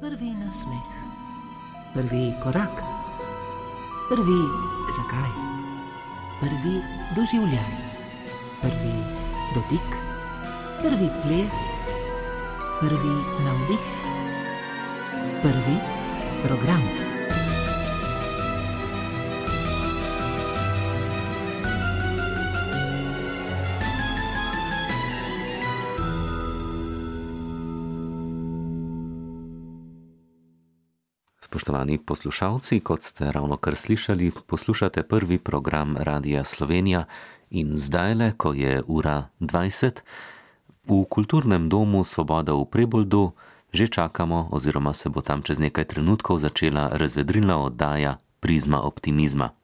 Prvi nasmeh, prvi korak, prvi zakaj, prvi doživljaj, prvi dotik, prvi ples, prvi navdih, prvi program. Spoštovani poslušalci, kot ste ravno kar slišali, poslušate prvi program Radia Slovenija in zdaj le, ko je ura 20, v kulturnem domu Svoboda v Preboldu že čakamo, oziroma se bo tam čez nekaj trenutkov začela razvedrilna oddaja Prizma optimizma.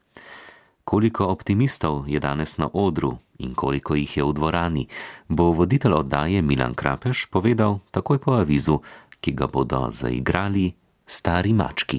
Koliko optimistov je danes na odru in koliko jih je v dvorani, bo voditelj oddaje Milan Krapeš povedal takoj po avizu, ki ga bodo zaigrali stari mački.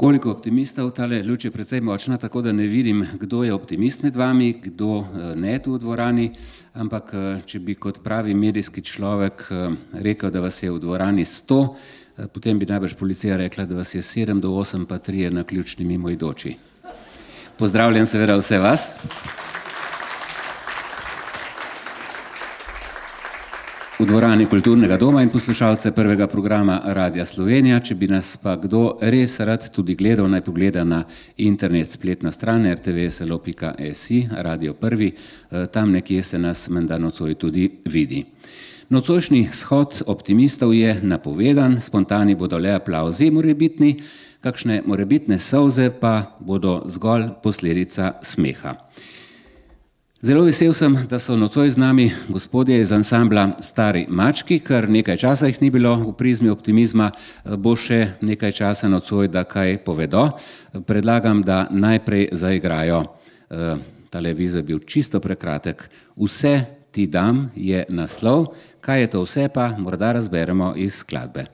Koliko optimistov, ta luč je precej močna, tako da ne vidim, kdo je optimist med vami, kdo ne tu v dvorani, ampak če bi kot pravi medijski človek rekel, da vas je v dvorani sto, potem bi najbrž policija rekla, da vas je sedem do osem, pa trije na ključni mimoidoči. Pozdravljam seveda vse vas. V dvorani kulturnega doma in poslušalce prvega programa Radia Slovenija, če bi nas pa kdo res rad tudi gledal, naj pogleda na internet spletna stran rtvslo.si, Radio Prvi, tam nekje se nas menda nocoj tudi vidi. Nocojšnji shod optimistov je napovedan, spontani bodo le aplavzi morebitni, kakšne morebitne solze pa bodo zgolj posledica smeha. Zelo vesel sem, da so nocoj z nami gospodje iz ansambla Stari mački, kar nekaj časa jih ni bilo v prizmi optimizma, bo še nekaj časa nocoj, da kaj povedo. Predlagam, da najprej zaigrajo, tale vizo je bil čisto prekratek, Vse ti dam je naslov, kaj je to vse pa, morda razberemo iz skladbe.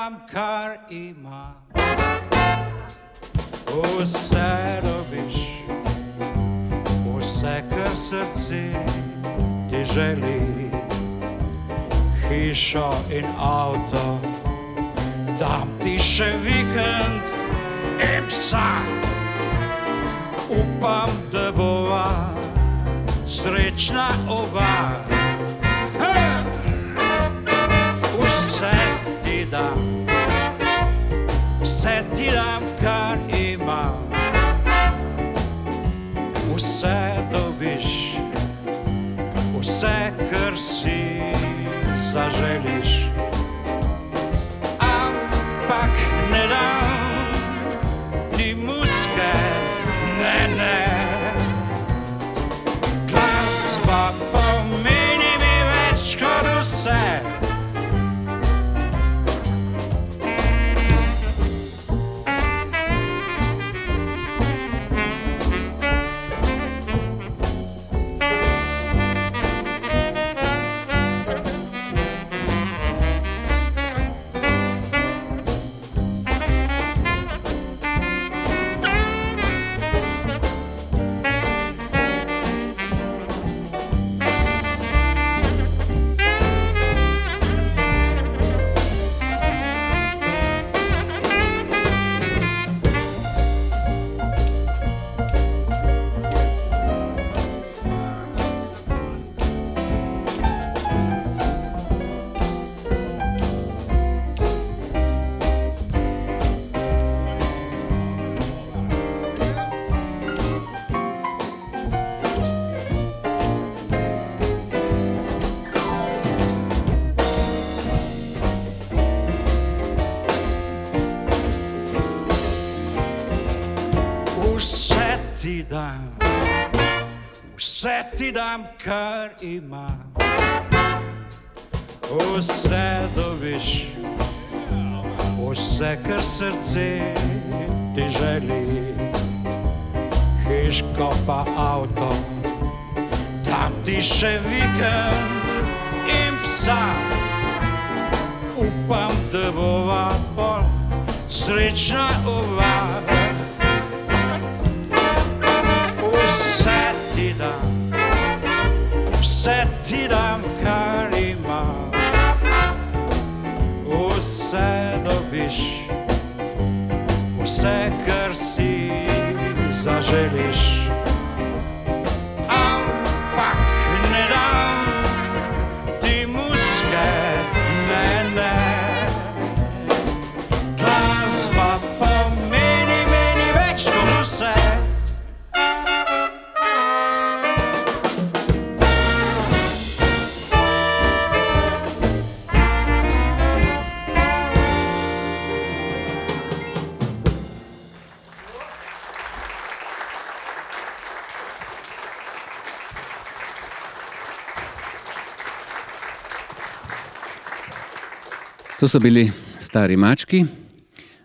Dam, kar imam, vse dobiš, vse, kar srce ti želi, hišo in avto, dam ti še vikend in psa. Upam, da bova srečna oba. Vse dam, vse ti dam, kar imam, vse dobiš, vse, kar si zaželiš. Vse ti dam, kar imam. Vse dobiš, vse, kar srce ti želi, hiško pa avto, tam ti še vikend in psa. Upam, da bova pol srečna ova. Dam, vse ti dam, kar imam. Vse dobiš, vse, kar si zaželiš. To so bili stari mački.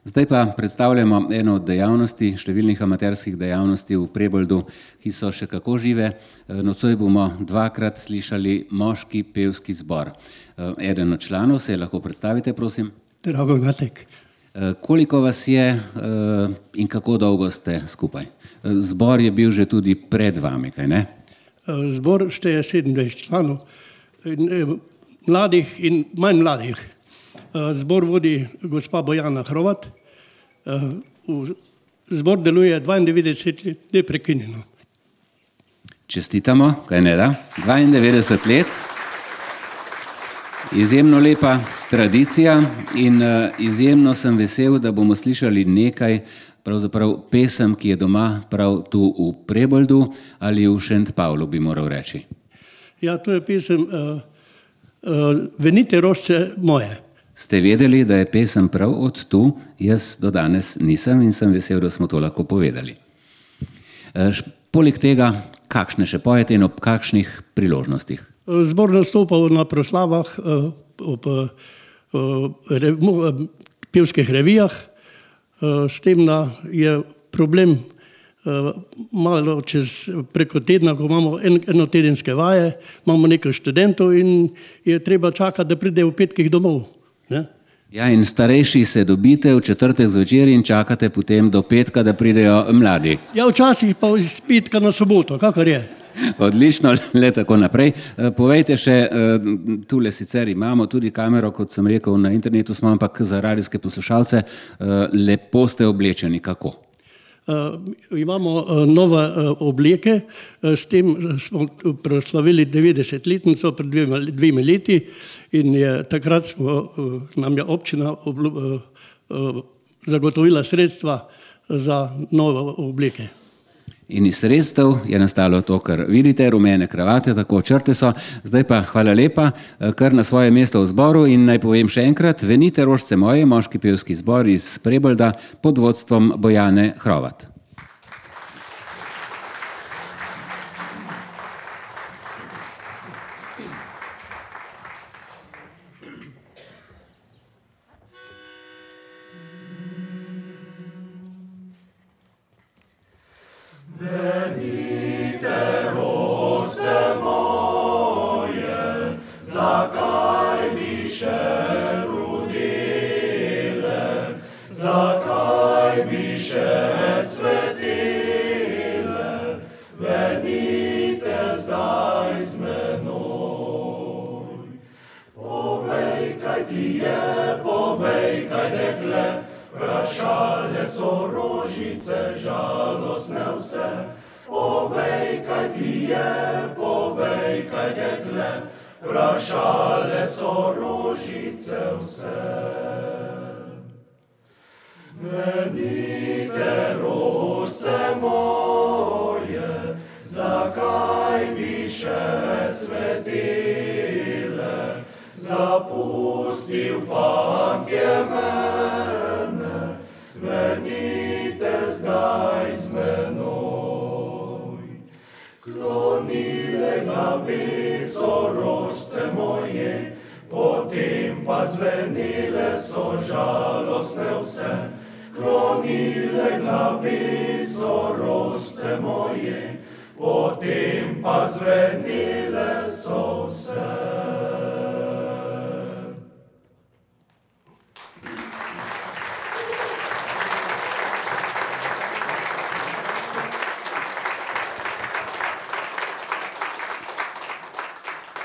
Zdaj pa predstavljamo eno od dejavnosti, številnih amaterskih dejavnosti v Preboldu, ki so še kako žive. Eh, Nocoj bomo dvakrat slišali moški pevski zbor. Eh, Eden od članov se lahko predstavite, prosim. Drago Gatek. Eh, Koliko vas je in kako dolgo ste skupaj? Zbor je bil že tudi pred vami, kaj ne? Zbor šteje 27 članov, in, mladih in manj mladih. Eh, Zbor vodi gospa Bojana Hrovat. Eh, Zbor deluje 92 let neprekinjeno. Čestitamo, kaj ne da? 92 let. Izjemno lepa tradicija in uh, izjemno sem vesel, da bomo slišali nekaj, pravzaprav pesem, ki je doma prav tu v Preboldu ali v Šent Pavlu, bi moral reči. Ja, to je pesem uh, uh, Venite rožce moje. Ste vedeli, da je pesem prav od tu, jaz do danes nisem in sem vesel, da smo to lahko povedali. Š- Poleg tega, kakšne še pojete in ob kakšnih priložnostih? Zbor nastopa na proslavah, eh, ob eh, re, eh, pevskih revijah, s tem, da je problem malo čez preko tedna, ko imamo en, enotedenske vaje, imamo nekaj študentov in je treba čakati, da pridejo v petkih domov. Ne? Ja, in starejši se dobite v četrtek zvečer in čakate potem do petka, da pridejo mladi. Ja, včasih pa iz petka na soboto, kakor je. Odlično, le tako naprej. Eh, Povejte še, eh, tule sicer imamo tudi kamero, kot sem rekel, na internetu smo, ampak za radijske poslušalce eh, lepo ste oblečeni. Kako? Uh, imamo uh, nove uh, obleke, uh, s tem smo proslavili 90-letnico pred dvema, dvemi leti in je, takrat smo, uh, nam je občina oblu, uh, uh, zagotovila sredstva za nove obleke. In iz sredstev je nastalo to, kar vidite, rumene kravate, tako črte so. Zdaj pa hvala lepa, eh, kar na svoje mesto v zboru in naj povem še enkrat, venite rožce moje, moški pevski zbor iz Prebolda pod vodstvom Bojane Hrovat. Venite, roste moje, šale so rožice, žalostne vse. Povej, kaj ti je, povej, kaj dekle, vprašale so rožice vse. Venite, rožce moje, zakaj bi še cvetile, zapustil fant je me. Skloni glavi so rožce moje, potem pa zvenile so žalostne vse. Klonile glavi so rožce moje, potem pa zvenile so vse.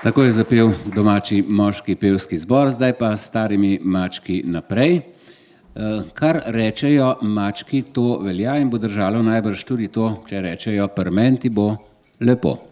Tako je zapel domači moški pevski zbor, zdaj pa s starimi mački naprej. Eh, Kar rečejo mački, to velja in bo držalo najbrž tudi to, če rečejo prmenti bo lepo.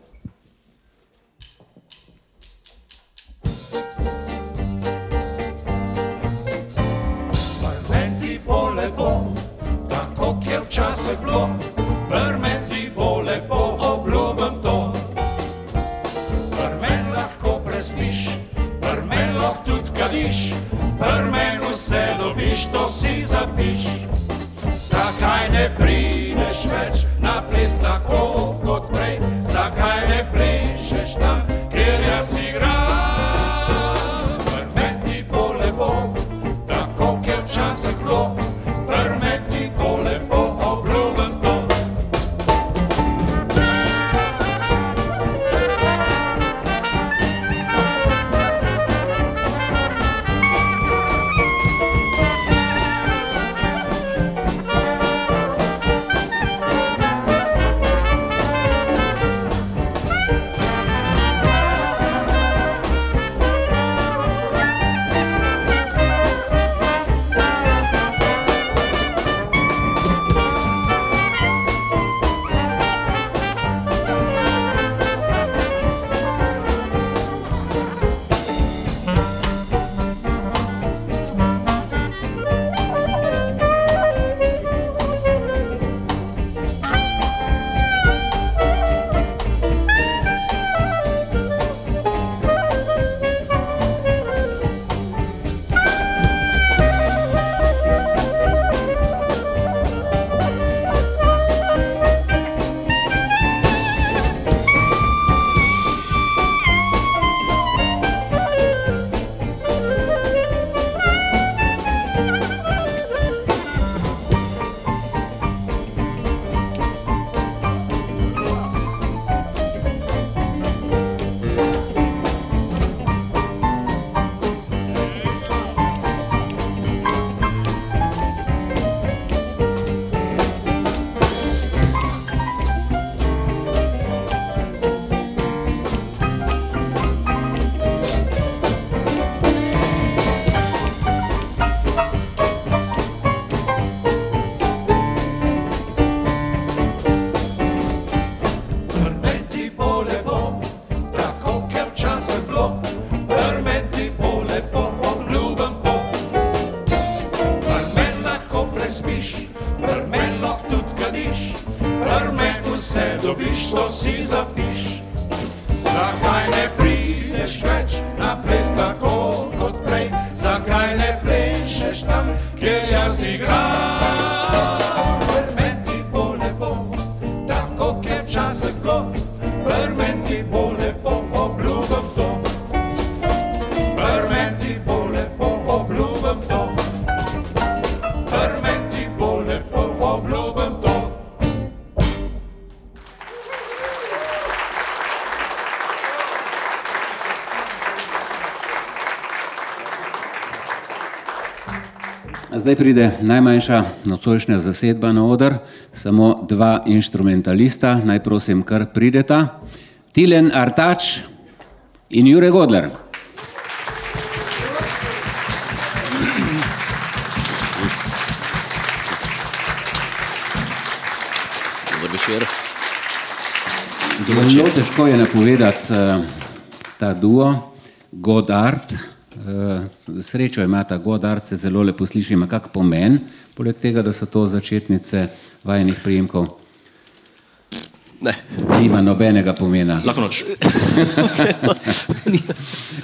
Pride najmanjša nocojšnja zasedba na oder, samo dva inštrumentalista, naj prosim, kar prideta. Tilen Artač in Jure Godler. Dober večer. Zelo težko je napovedati uh, ta duo, Godard. Uh, srečo ima ta Godard, se zelo lepo sliši, ima kak pomen, poleg tega, da so to začetnice vajenih prijemkov. Ne, Nima nobenega pomena. lahko noč.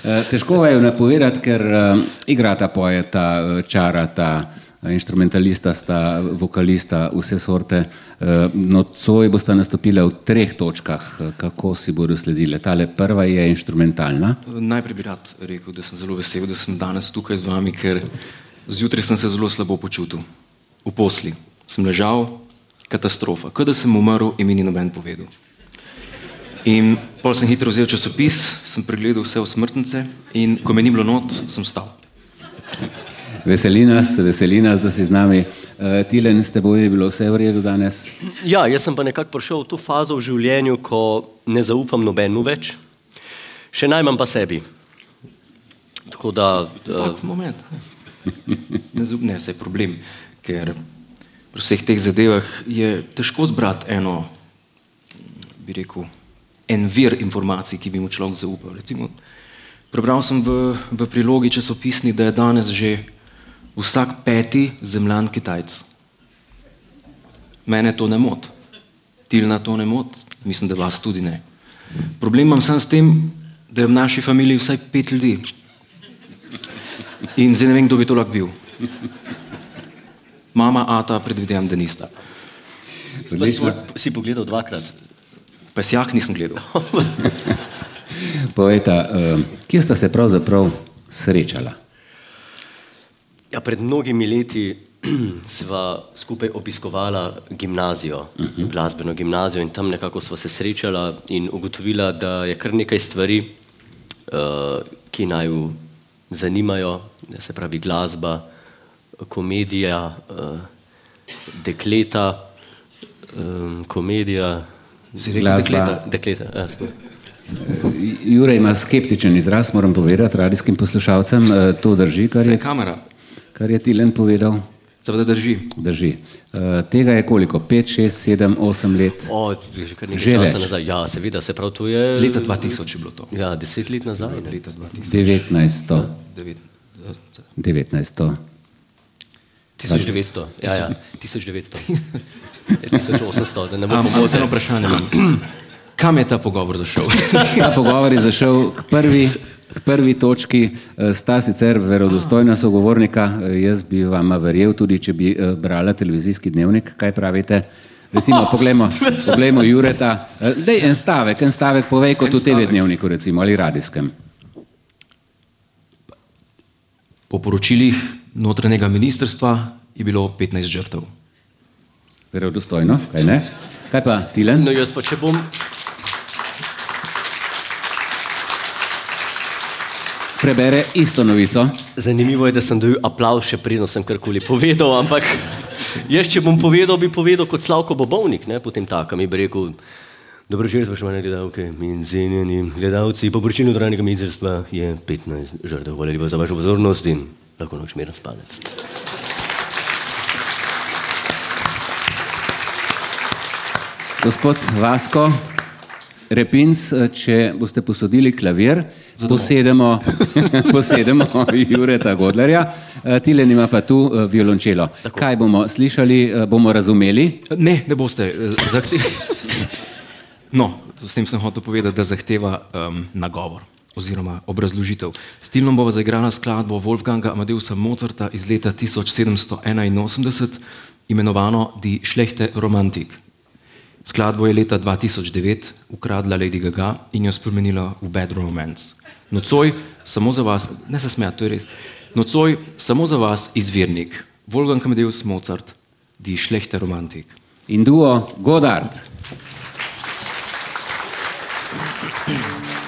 Eh, Težko je napovedati, ker uh, igrata, pojeta, eh, čarata, instrumentalista sta, vokalista, vse sorte. Nocoj boste nastopili v treh točkah, kako si bodo sledile. Tale prva je instrumentalna. Najprej bi rad rekel, da sem zelo vesel, da sem danes tukaj z vami, ker zjutraj sem se zelo slabo počutil. V posli sem ležal, katastrofa, kot da sem umrl in mi ni noben povedal. In pol sem hitro vzel časopis, sem pregledal vse osmrtnice in ko me ni bilo not, sem stal. Veseli nas, veseli nas, da si z nami. Uh, Tilen, s teboj je bilo vse v redu danes? Ja, jaz sem pa nekako prišel v to fazo v življenju, ko ne zaupam nobenemu več, še najmanj pa sebi. Tako da. Uh, moment. Ne, ne, se je problem, ker pri vseh teh zadevah je težko zbrati eno, bi rekel, en vir informacij, ki bi mu človek zaupal. Recimo, prebral sem v, v prilogi časopisni, da je danes že vsak peti zemljan Kitajc. Mene to ne moti, Tilna to ne moti, mislim, da vas tudi ne. Problem imam sam s tem, da je v naši familiji vsaj pet ljudi. In zdaj ne vem, kdo bi to lahko bil. Mama, ata, predvidevam, da nista. Si pogledal dvakrat? Pa sjah nisem gledal. Povejte, uh, kje sta se pravzaprav srečala? Ja, pred mnogimi leti sva skupaj obiskovala gimnazijo, uh -huh. glasbeno gimnazijo in tam nekako sva se srečala in ugotovila, da je kar nekaj stvari, uh, ki naj jo zanimajo, se pravi glasba, komedija, uh, dekleta, um, komedija, glasba. dekleta. dekleta ja. Jure ima skeptičen izraz, moram povedati radijskim poslušalcem, to drži, kar je kamera kar je Tilen povedal. Seveda drži. drži. Uh, tega je koliko? 5, 6, 7, 8 let? O, že kar nekaj časa nazaj. Ja, seveda, se prav to je. Leta 2000 je bilo to. Ja, 10 let nazaj. Ne? Leta 2000. 1900. 1900. 1900. Ja, ja, 1900. 1800, da ne bomo pomote. Eno vprašanje. Kam je ta pogovor zašel? ta pogovor je zašel k prvi K prvi točki eh, sta sicer verodostojna sogovornika, eh, jaz bi vam verjel, tudi če bi eh, brala televizijski dnevnik, kaj pravite. Recimo, poglejmo, poglejmo Jureta, dej en stavek, en stavek povej kot v TV dnevniku recimo, ali radijskem. Po poročilih notranjega ministrstva je bilo 15 žrtev. Verodostojno, kaj ne? Kaj pa Tilen? No, jaz pa če bom prebere isto novico. Zanimivo je, da sem dobil aplav, še predno sem karkoli povedal, ampak jaz, če bom povedal, bi povedal kot Slavko Bobovnik, ne potem tako, mi bi rekel, dobro že spoštovane gledalke in cenjeni gledalci, po poročilu notranjega ministrstva je 15 žrtev. Hvala lepa za vašo pozornost in lahko noč mir spanec. Gospod Vasko, Repinc, če boste posodili klavir, posedemo, posedemo Jureta Godlerja, Tilen ima pa tu eh, violončelo. Tako. Kaj bomo slišali, eh, bomo razumeli? Ne, ne boste. Zahte... No, s tem sem hotel povedati, da zahteva um, nagovor oziroma obrazložitev. Stilno bova zaigrala skladbo Wolfganga Amadeusa Mozarta iz leta 1781, imenovano Die Schlechte Romantik. Skladbo je leta 2009 ukradla Lady Gaga in jo spremenila v Bad Romance. Nocoj samo za vas, ne se smejati, to je res. Nocoj samo za vas izvirnik, Wolfgang Amadeus Mozart, Die Schlechte Romantik. In duo Godard. Tule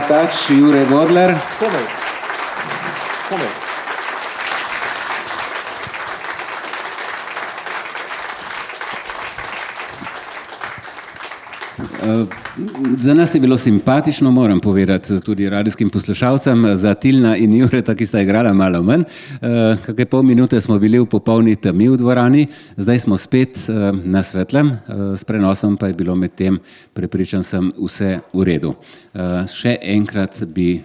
Martač, Jure Godler. Komaj. Komaj. Za nas je bilo simpatično, moram povedati tudi radijskim poslušalcem, za Tilna in Jureta, ki sta igrala malo manj. Eh, Kakšne pol minute smo bili v popolni temi v dvorani, zdaj smo spet eh, na svetlem, eh, s prenosom pa je bilo med tem, prepričan sem, vse v redu. Še enkrat bi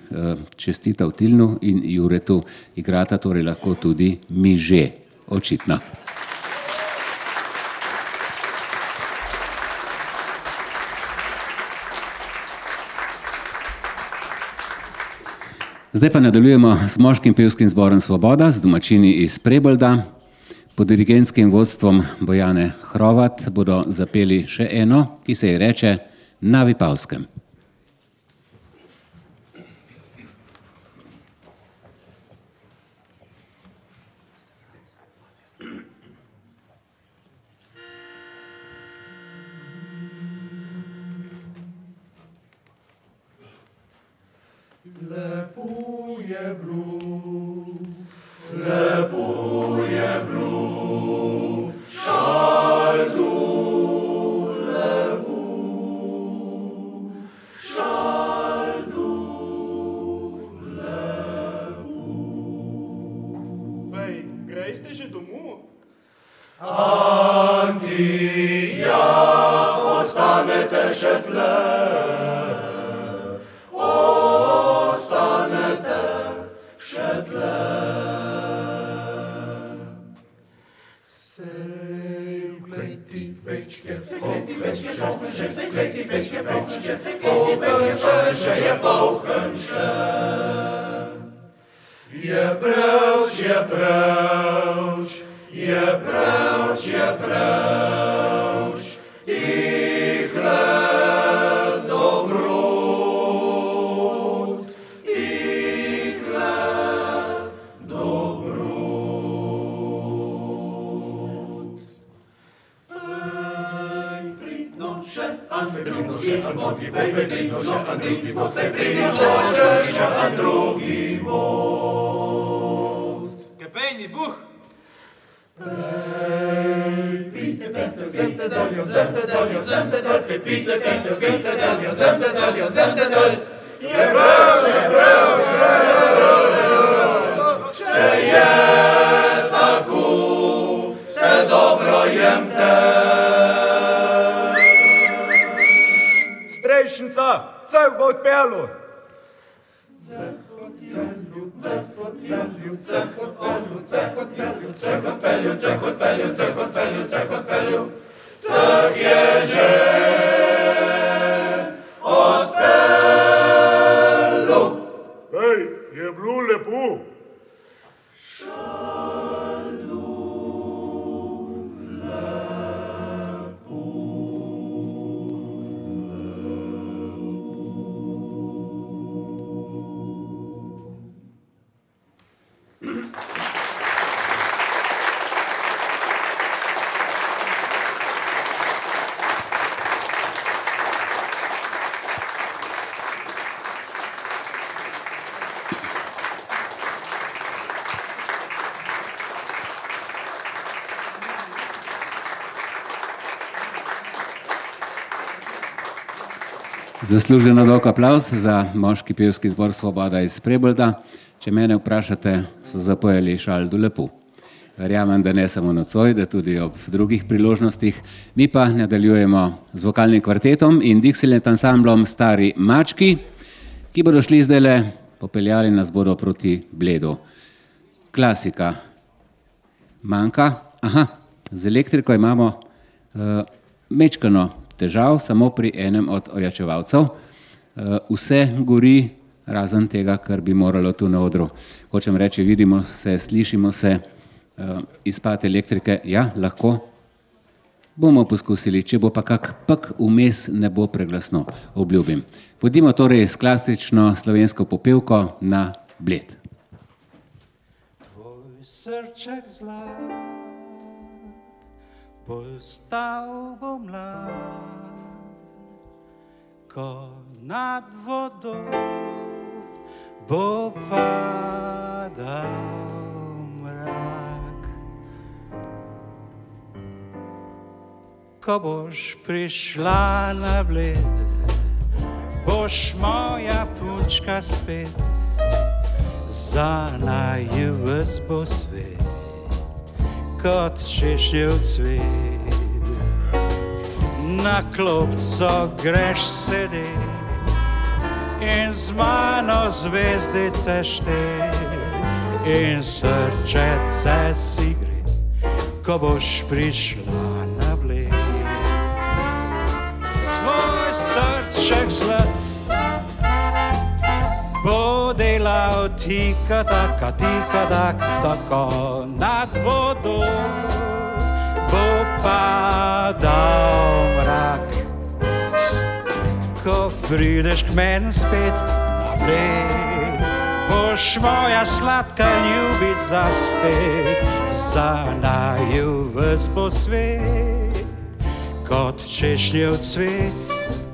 čestital Tilnu in Juretu, igrata torej lahko tudi mi že, očitno. Zdaj pa nadaljujemo s moškim pevskim zborom Svoboda, z domačini iz Prebolda. Pod dirigentskim vodstvom Bojane Hrovat bodo zapeli še eno, ki se ji reče Na Vipavskem. Zasluženo dolg aplaus za moški pevski zbor Svoboda iz Prebolda. Če mene vprašate, so zapojali šaldu lepo. Verjamem, da ne samo nocoj, da tudi ob drugih priložnostih. Mi pa nadaljujemo z vokalnim kvartetom in Dixieland ansamblom Stari mački, ki bodo šli zdaj le, popeljali nas bodo proti Bledu. Klasika. Manjka, aha, z elektriko imamo uh, mečkano težav samo pri enem od ojačevalcev. Uh, vse gori, razen tega, kar bi moralo tu na odru. Hočem reči, vidimo se, slišimo se, uh, izpad elektrike, ja, lahko. Bomo poskusili, če bo pa kak pek vmes, ne bo preglasno, obljubim. Pojdimo torej s klasično slovensko popevko na bled. Tvoj srček zlat, postal bo mlad, ko nad vodo bo padal mrak. Ko boš prišla na bled, boš moja punčka spet, za naju vas bo svet, kot češnjev cvet. Na klopco greš sedeti in z mano zvezdice šteti in srčece si gre, ko boš prišla bo delal tika taka, tika taka, tako nad vodo bo padal mrak. Ko prideš k meni spet na breg, boš moja sladka ljubica spet, za naju vas bo svet, kot češnjev cvet.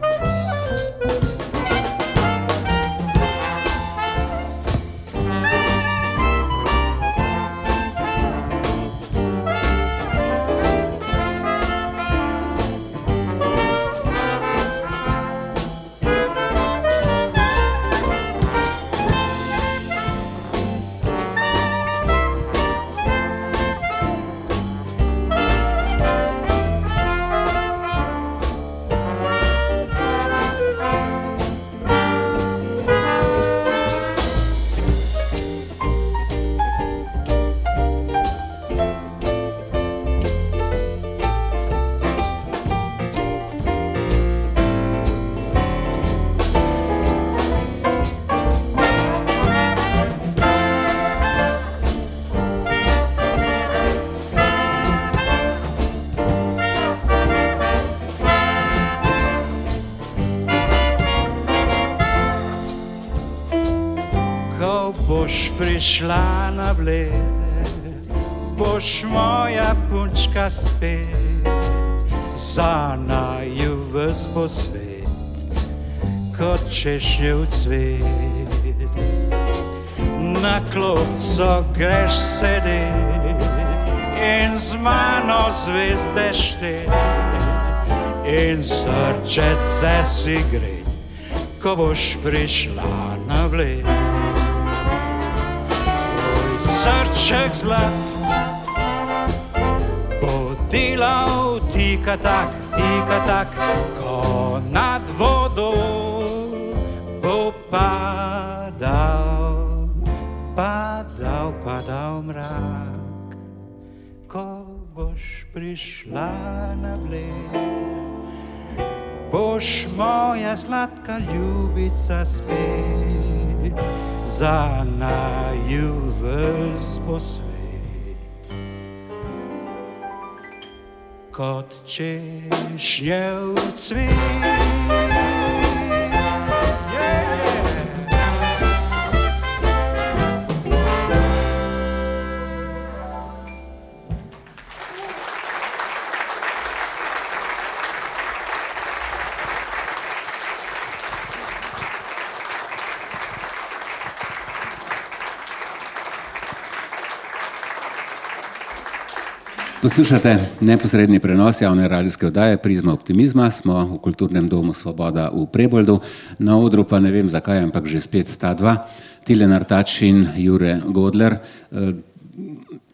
Kot češnjev cvet. Na klopco greš sedeti in z mano zvezde šteti in srčece si gre, ko boš prišla na bled. Tvoj srček zlat bo delal tika tak, tika tak, ko nad vodo prišla na bled. Boš moja sladka ljubica spet, za naju ves bo svet. Kot češnjev cvet. Poslušate neposredni prenos javne radijske oddaje Prizma optimizma. Smo v kulturnem domu Svoboda v Preboldu, na odru pa ne vem zakaj, ampak že spet ta dva, Tilen Artač in Jure Godler. Eh,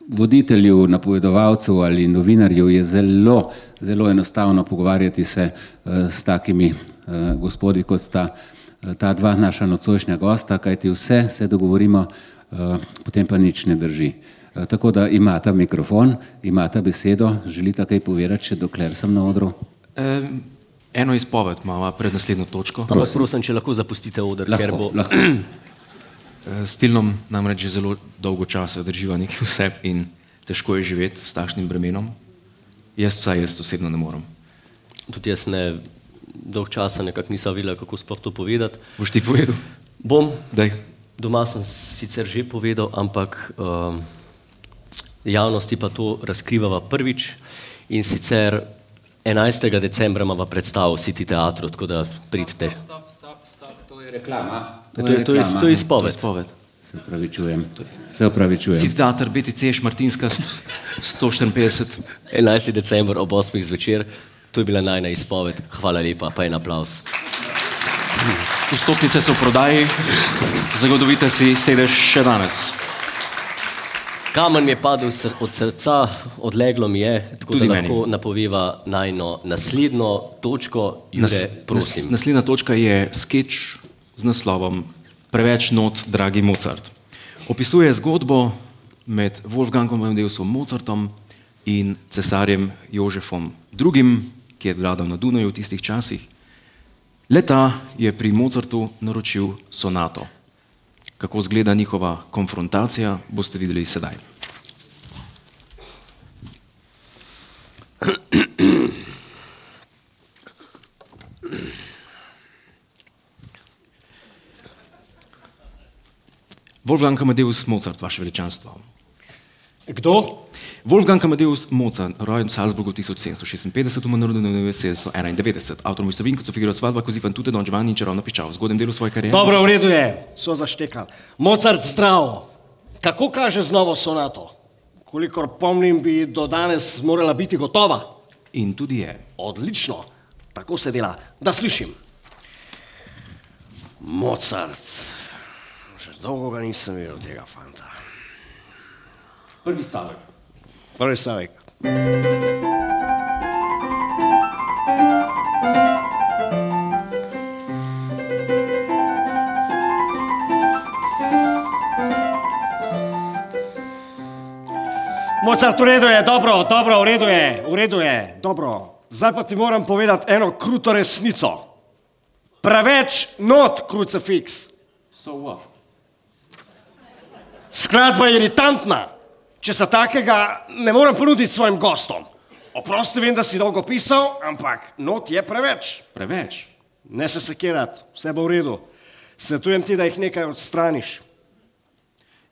Voditelju, napovedovalcu ali novinarju je zelo, zelo enostavno pogovarjati se eh, s takimi eh, gospodi, kot sta ta dva naša nocojšnja gosta, kajti vse se dogovorimo, potem pa nič ne drži. Tako da imata mikrofon, imata besedo, želita kaj povedati, še dokler sem na odru. E, eno izpoved imamo pred naslednjo točko. Prosim. prosim, če lahko zapustite oder, Lahko, ker bo lahko. S Tilnom namreč že zelo dolgo časa drživa nekaj vse in težko je živeti s takšnim bremenom. Jaz vsaj jaz osebno ne morem. tudi jaz ne dolg časa nekako nisem vedela, kako sploh to povedati. Boš ti povedal? Bom. Daj. Doma sem sicer že povedal, ampak um, javnosti pa to razkrivava prvič in sicer 11. decembra imamo predstavo v City teatru, tako da pridite. Stop, stop, je reklama. To je- to je- reklama. to je izpoved. Izpoved. Se opravičujem. Se opravičujem. Si teater BTC Šmartinska 154. 11. december ob 8. zvečer, to je bila najna izpoved. Hvala lepa, pa en aplaus. Vstopnice so v prodaji, zagotovite si sedež še danes. Kamen mi je padel od srca, odleglo mi je, tako Tudi da meni. lahko napoveva najno naslednjo točko. Jure, prosim. Nas, naslednja točka je sketch z naslovom Preveč not, dragi Mozart. Opisuje zgodbo med Wolfgangom Amadeusom Mozartom in cesarjem Jožefom II., ki je vladal na Dunaju v tistih časih. Leta je pri Mozartu naročil sonato. Kako zgleda njihova konfrontacija, boste videli sedaj. Wolfgang Amadeus Mozart, vaše veličanstvo. Kdo? Wolfgang Amadeus Mozart, rojen v Salzburgu 1756, umrl na 1991, avtor mojstrovin, kot so Figaro Svadba, Kozi fan Tute, Don Giovanni in Čarovna pičal. V zgodnem delu svoje kariere. Dobro, v redu je, so zaštekali. Mozart zdrav. Kako kaže z novo sonato? Kolikor pomnim, bi do danes morala biti gotova. In tudi je. Odlično, tako se dela, da slišim. Mozart. Že dolgo ga nisem videl tega fanta. Prvi stavek. Prvi stavek. Mozart, v redu je, dobro, dobro, v redu je, v redu je, dobro. Zdaj pa ti moram povedati eno kruto resnico. Preveč not, krucifix. So what? Skladba je iritantna. Če se takega ne morem ponuditi svojim gostom. Oprosti, vem, da si dolgo pisal, ampak not je preveč. Preveč. Ne se sekirati, vse bo v redu. Svetujem ti, da jih nekaj odstraniš.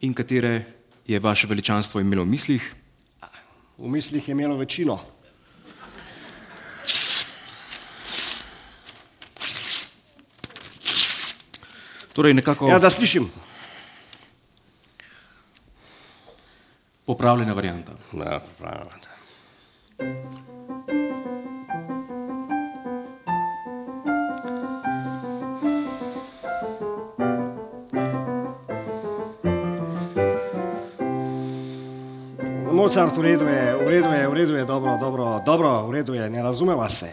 In katere je vaše veličanstvo imelo v mislih? V mislih je imelo večino. Torej nekako Ja, da slišim. Popravljena varianta. Ja, popravljena. Mozart, v redu je, v redu je, v redu je, dobro, dobro, dobro, v redu je, ne razumeva se.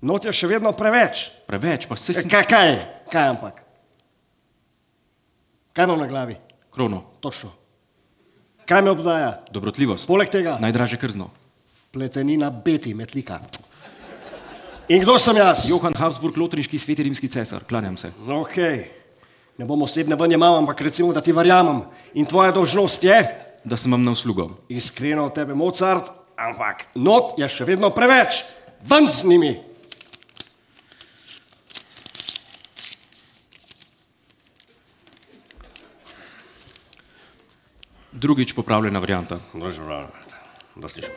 Not je še vedno preveč. Preveč, pa se Kaj, kaj, kaj, kaj ampak? Kaj imam na glavi? Krono, Točno. Kaj me obdaja? dobrotljivost, Poleg tega, najdražje krzno. pletenina beti metlika. In kdo sem jaz? Johan Habsburg, lotrinški sveti rimski cesar, klanjam se. Ok, ne bom osebne vanje mal, ampak recimo, da ti verjamem. In tvoja dolžnost je, Da sem vam na uslugo. iskreno od tebe Mozart, ampak not je še vedno preveč. Ven z njimi. Drugič popravljena varianta. Da slišimo.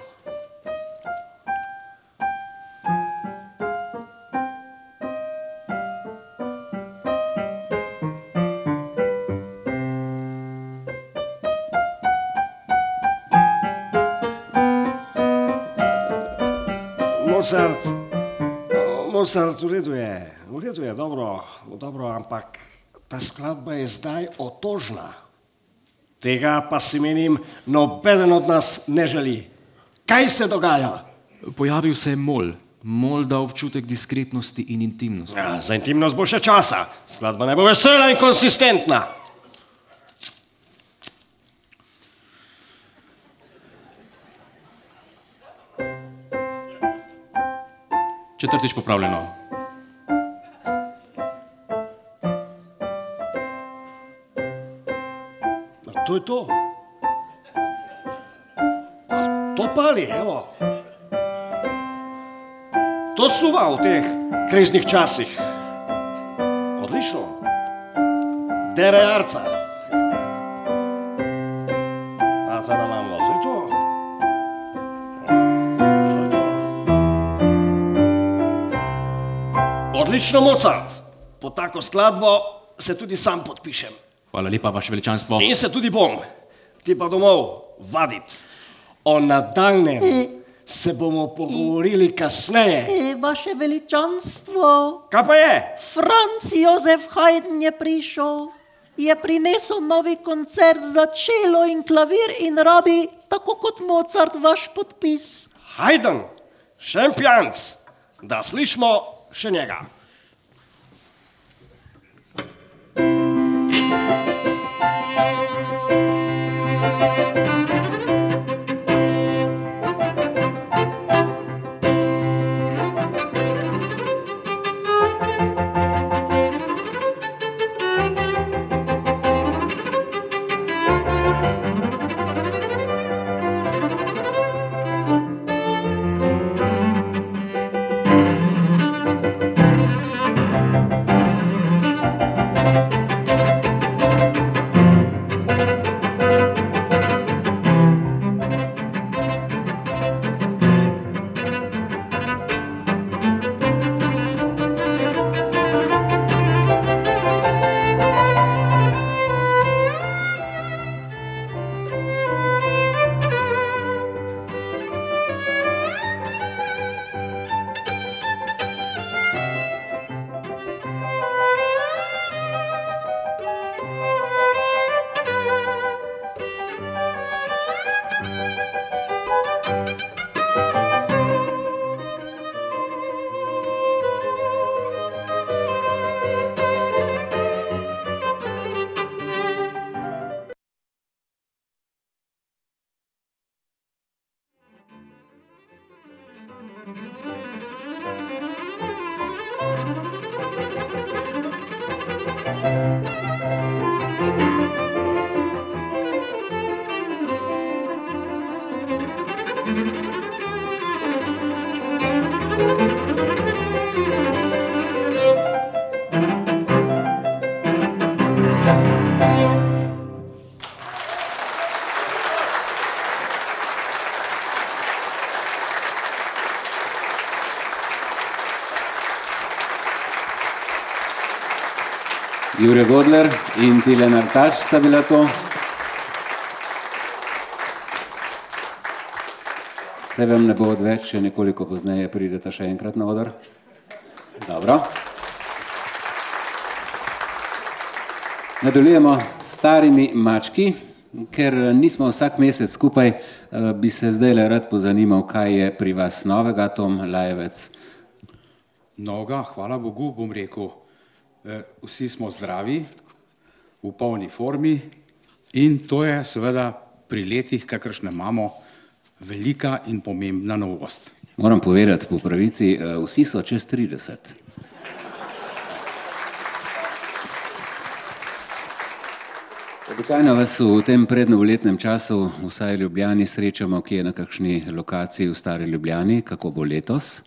Mozart, Mozart, v redu je, v redu je, dobro, dobro, ampak ta skladba je zdaj otožna. Tega pa si menim, nobeden od nas ne želi. Kaj se dogaja? Pojavil se je mol, mol da občutek diskretnosti in intimnosti. Ja, za intimnost bo še časa. Skladba ne bo vesela in konsistentna. Četrtič popravljeno. To je to. A to pali, evo. To suva v teh kriznih časih. Odlično. Dere arca. A ta nam imamo, to je to. To je to. Odlično, Mozart. po tako skladbo se tudi sam podpišem. Hvala lepa, vaše veličanstvo. In se tudi bom, ti pa domov vaditi. O nadaljnem se bomo pogovorili kasneje. E, vaše veličanstvo. Kaj pa je? Franc Jozef Haydn je prišel, je prinesel novi koncert za čelo in klavir in rabi, tako kot Mozart, vaš podpis. Haydn, šempionc, da slišimo še njega. Jure Godler in Tilen Artač sta bila to. Se vam ne bo odveč, če nekoliko pozneje pridete še enkrat na odr. Dobro. Nadaljujemo s starimi mački, ker nismo vsak mesec skupaj, eh, bi se zdaj le rad pozanimal, kaj je pri vas novega, Tom Lajevec. Noga, hvala Bogu, bom rekel, eh, vsi smo zdravi, v polni formi in to je seveda pri letih, kakršne imamo, velika in pomembna novost. Moram povedati po pravici, eh, vsi so čez 30. Običajno vas v tem prednovoletnem času vsaj Ljubljani srečamo, ki je na kakšni lokaciji v Stari Ljubljani, kako bo letos.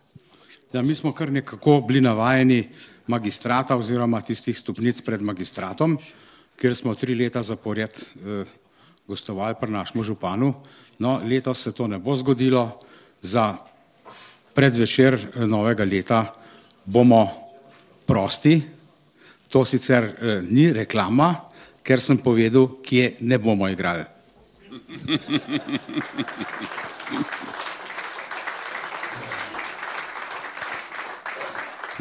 Ja, mi smo kar nekako bili navajeni magistrata oziroma tistih stopnic pred magistratom, kjer smo tri leta zapored eh, gostovali pri našemu županu. No, letos se to ne bo zgodilo, za predvečer eh, novega leta bomo prosti. To sicer eh, ni reklama, ker sem povedal, kje ne bomo igrali.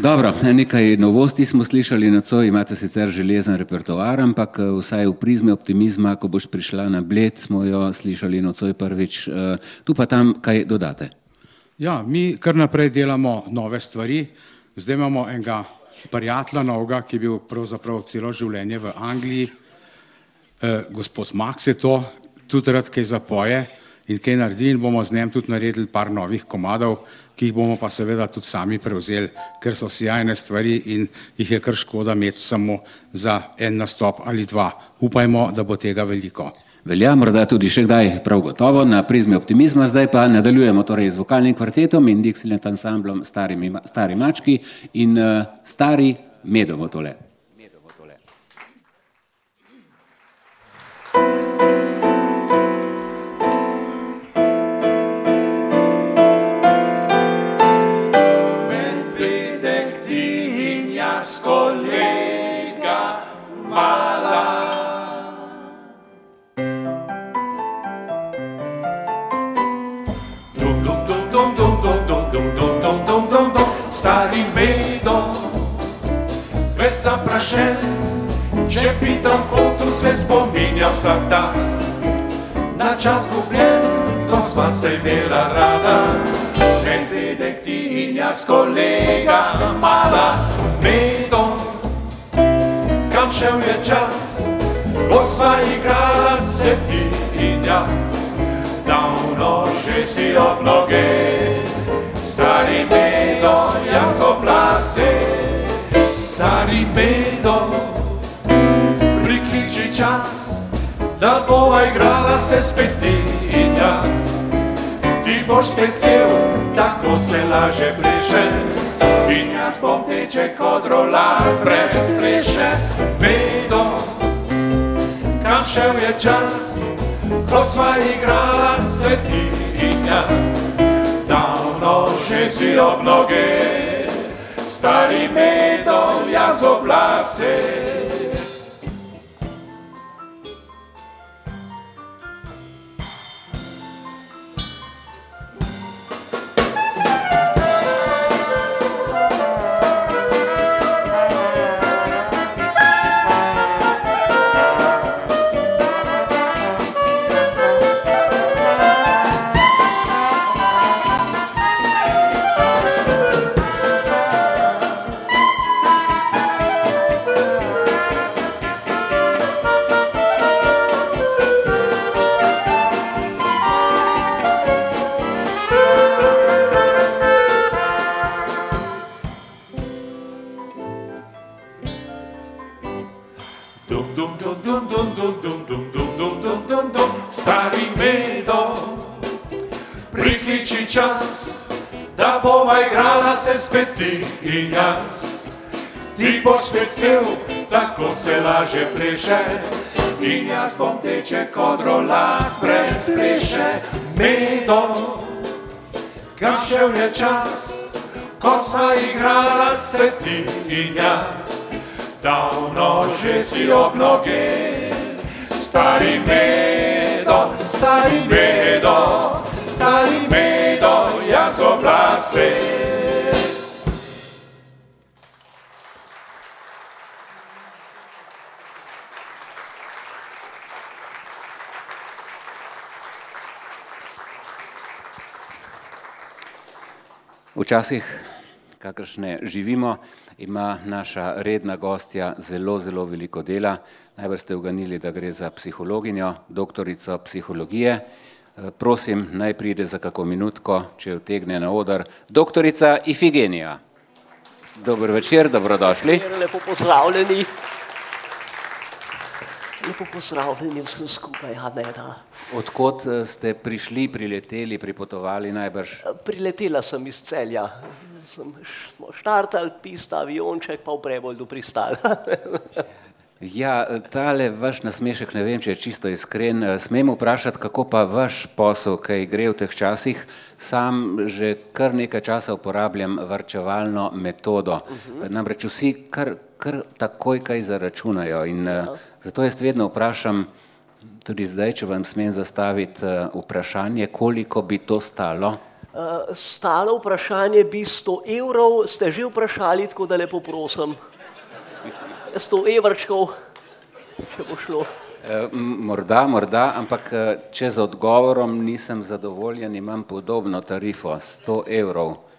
Dobro, nekaj novosti smo slišali nocoj, imate sicer železen repertoar, ampak eh, vsaj v prizme optimizma, ko boš prišla na bled, smo jo slišali nocoj prvič, eh, tu pa tam kaj dodate. Ja, mi kar naprej delamo nove stvari. Zdaj imamo enega prijatelja novega, ki je bil pravzaprav celo življenje v Angliji. Eh, gospod Max je to, tudi rad kaj zapoje in kaj naredi in bomo z njim tudi naredili par novih komadov, ki jih bomo pa seveda tudi sami prevzeli, ker so sjajne stvari in jih je kar škoda imeti samo za en nastop ali dva. Upajmo, da bo tega veliko. Velja morda tudi še kdaj prav gotovo na prizme optimizma, zdaj pa nadaljujemo torej z vokalnim kvartetom in Dixieland ansamblom Stari, stari mački in uh, Stari medovo tole. Imela rada. Medvedek ti in jaz kolega, mala medom. Kam šel je čas, ko sva igrala se ti in jaz. Davno že si ob noge, stari medo, jaz oblase. Stari medo, prikliči čas, da bova igrala se spet. Ti boš spet cel, tako se laže pleše. In jaz bom teče kot rolar brez pleše. Medo, kam šel je čas, ko sva igrala se ti in jaz. Davno že si ob noge, stari medo, jaz oblase. Laže pleše. In jaz bom teče kot rolas Brez pleše. Medo Kam šel je čas Ko sva igrala se ti in jaz. Davno že si ob noge, stari medo, Včasih, kakršne živimo, ima naša redna gostja zelo, zelo veliko dela. Najbrž ste uganili, da gre za psihologinjo, doktorico psihologije. Eh, Prosim, naj pride za kako minutko, če vtegne na odr, doktorica Ifigenija. Dober večer, dobrodošli. Lepo pozdravljeni. Lepo pozdravljeni vsem skupaj, Aneda. Odkot eh, ste prišli, prileteli, pripotovali najbrž? Priletela sem iz celja, sem smo štartali, pista, avionček, pa v Preboldu pristala. Ja, tale vaš nasmešek, ne vem, če je čisto iskren. Eh, Smem vprašati, kako pa vaš posel, kaj gre v teh časih? Sam že kar nekaj časa uporabljam varčevalno metodo. Mhm. Namreč vsi kar, kar takoj kaj zaračunajo in eh, zato jaz vedno vprašam, tudi zdaj, če vam smem zastaviti eh, vprašanje, koliko bi to stalo? Uh, Stalo vprašanje bi 100 evrov, ste že vprašali, tako da lepo prosim. 100 evrčkov, če bo šlo. Eh, Morda, morda, ampak eh, če z odgovorom nisem zadovoljen, imam podobno tarifo, 100 evrov.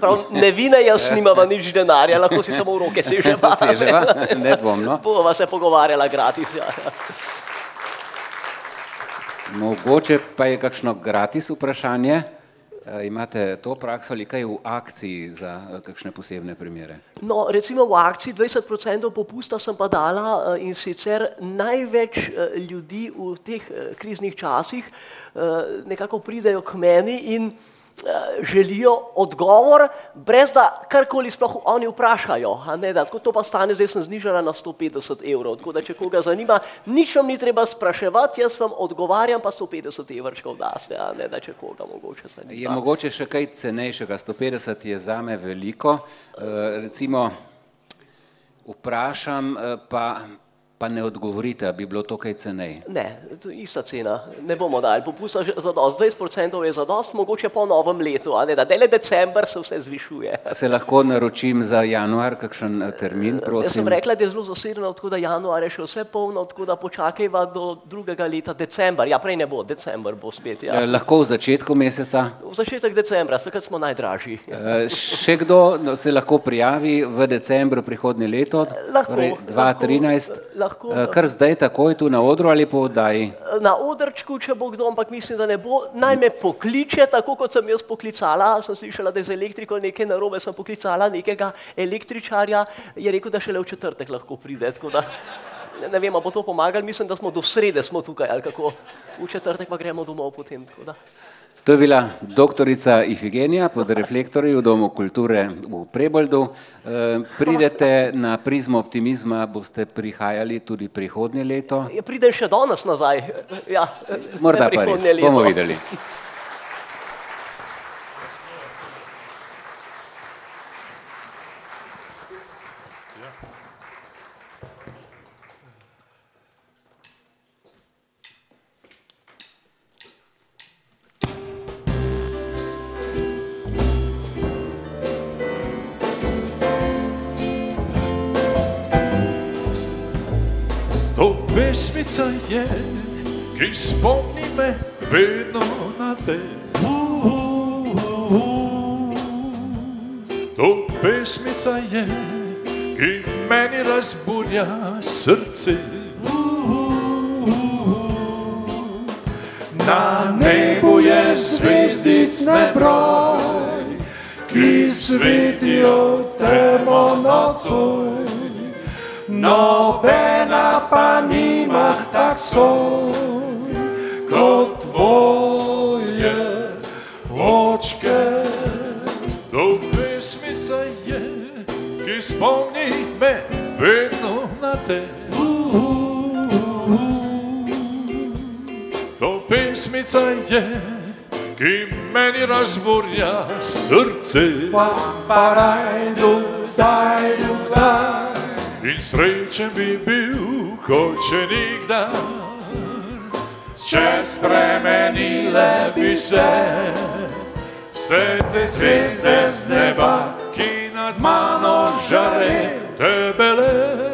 Pravi, ne vi, ne jaz nimava nič denarja, lahko si samo v roke seževa. Seževa, nedvomno. Bova se pogovarjala gratis. Ja. Mogoče pa je kakšno gratis vprašanje. Eh, Imate to prakso ali kaj v akciji za eh, kakšne posebne primere? No, recimo v akciji 20% popusta sem pa dala eh, in sicer največ ljudi v teh eh, kriznih časih nekako pridejo k meni in želijo odgovor, brez da karkoli sploh oni vprašajo. Ne, da, to pa stane, zdaj sem znižala na 150 evrov. Tako da, če koga zanima, nič vam ni treba spraševati, jaz vam odgovarjam, pa 150 evrčkov daste, a ne da če koga mogoče zanima. Je mogoče še kaj cenejšega? 150 je zame veliko. Eh, Recimo, vprašam, eh, pa pa ne odgovorite, a bi bilo to kaj cenej. Ne, to je ista cena. Ne bomo dali popusta že za dost. 20% je za dost, mogoče po novem letu, a ne da dele december se vse zvišuje. Se lahko naročim za januar kakšen eh, termin, Jaz prosim? sem rekla, da je zelo zasedeno, tako da januar je še vse polno, tako da počakajva do drugega leta, december. Ja, prej ne bo, december bo spet. Eh, Ja. Lahko v začetku meseca. V začetek decembra, takrat smo najdražji. Eh, Še kdo no, se lahko prijavi v decembru prihodnje leto, Lahko, torej lahko, 2013, lahko. Eh, kar zdaj takoj tu na odru ali po oddaji? Na odrčku, če bo kdo, ampak mislim, da ne bo, naj me pokliče, tako kot sem jaz poklicala. Sem slišala, da je z elektriko nekaj narobe, sem poklicala nekega električarja, je rekel, da šele v četrtek lahko pride. Da, ne vem, a bo to pomagalo, mislim, da smo do srede smo tukaj, ali kako. V četrtek pa gremo domov potem. To je bila doktorica Ifigenija pod reflektorji v Domu kulture v Preboldu. Eh, Pridete na prizmo optimizma, boste prihajali tudi prihodnje leto. Ja, Pridem še danes nazaj. Ja, Morda pa res, leto. bomo videli. Pesmica je, ki spomni me vedno na te. To pesmica je, ki meni razburja srce. Na nebu je zvezdic nebroj, ki svetijo temo nocoj. Nobena pa nima tak soj kot tvoje očke. To pesmica je, ki spomni me vedno na te. To pesmica je, ki meni razburja srce. Pa, pa, daj, du, daj, du, daj. In srečen bi bil, kot če nikdar, če spremenile bi se vse te zvezde z neba, ki nad mano žare tebele.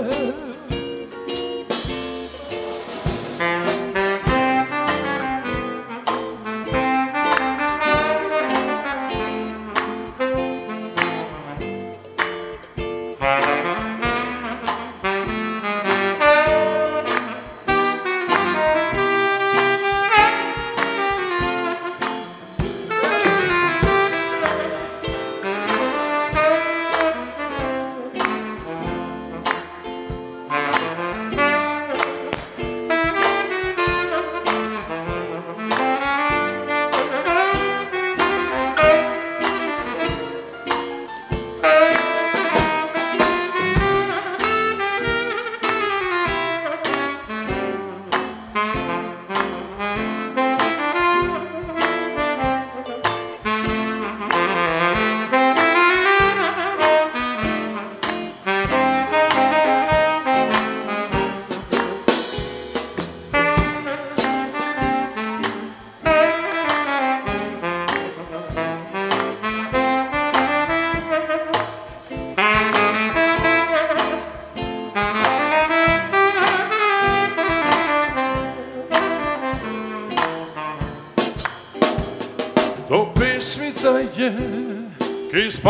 Ki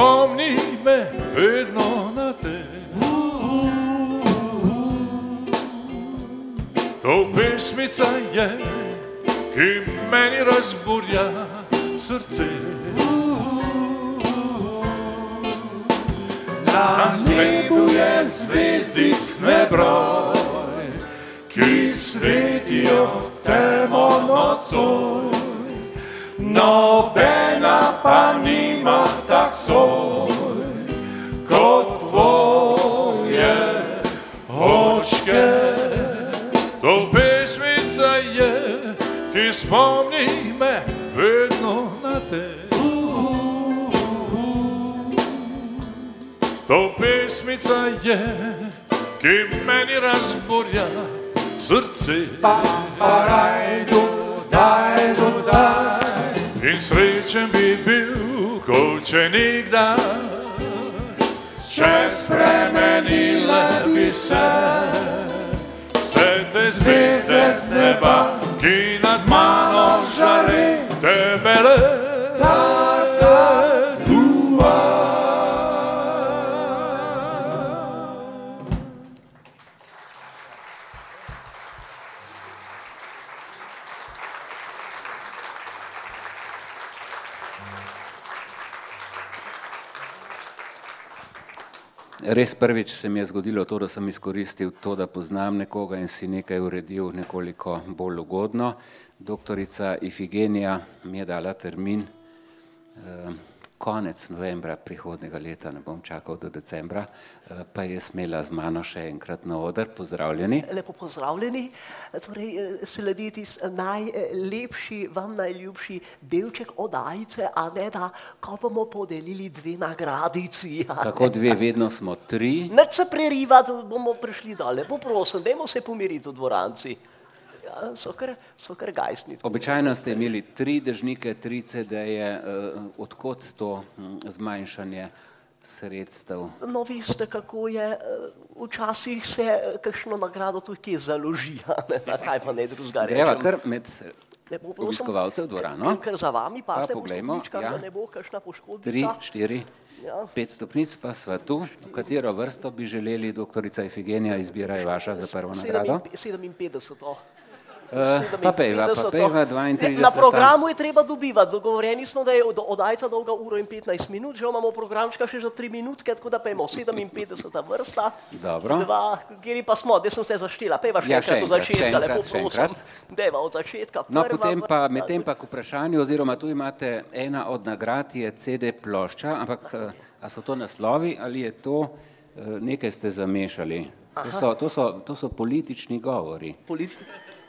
srce. Parajdu, dajdu, daj. In srečen bi bil, ko če nikdar Če spremenile bi se Vse te zvezde z neba, Res prvič se mi je zgodilo to, da sem izkoristil to, da poznam nekoga in si nekaj uredil nekoliko bolj ugodno. Doktorica Ifigenija mi je dala termin eh, konec novembra prihodnega leta, ne bom čakal do decembra, eh, pa je smela z mano še enkrat na oder. Pozdravljeni. Lepo pozdravljeni. Torej, eh, sledi tisti najlepši, vam najljubši delček odajice, a ne da, ko bomo podelili dve nagradici. Kako dve, vedno smo tri. Neč se prerivati, bomo prišli dale. Poprosim, dajmo se pomiriti v dvoranci. Ja, so kar, so kar gajsni. Običajno ste imeli tri držnike, tri CD-je, eh, odkot to hm, zmanjšanje sredstev? No, veste, kako je, eh, včasih se kakšno nagrado tudi založi, ne, na kaj pa ne drugega Greva kar med Lepo prosim. obiskovalce v dvorano. Ker za vami pa, Pa poglejmo, ja. da ne bo kakšna poškodbica. Tri, štiri, Ja. pet stopnic pa sva tu. V katero vrsto bi želeli, doktorica Ifigenija, izbira je vaša za prvo nagrado? 57. Eh, pa pejva, pa 57, pejva, oh. 32. Na programu je treba dobivati. Dogovorjeni smo, da je od- oddajca dolga uro in 15 minut, že imamo programčka še za 3 minutke, tako da pejmo 57. vrsta. Dobro. Dva, kjer pa smo, sem se zaštila, pejva še Ja, enkrat od začetka, enkrat, lepo prosim. Deva od začetka. No, prva potem pa, medtem pa k vprašanju, oziroma tu imate ena od nagrad je CD plošča, ampak eh, a so to naslovi ali je to eh, nekaj ste zamešali? To Aha. so, to so, to so politični govori. Politi-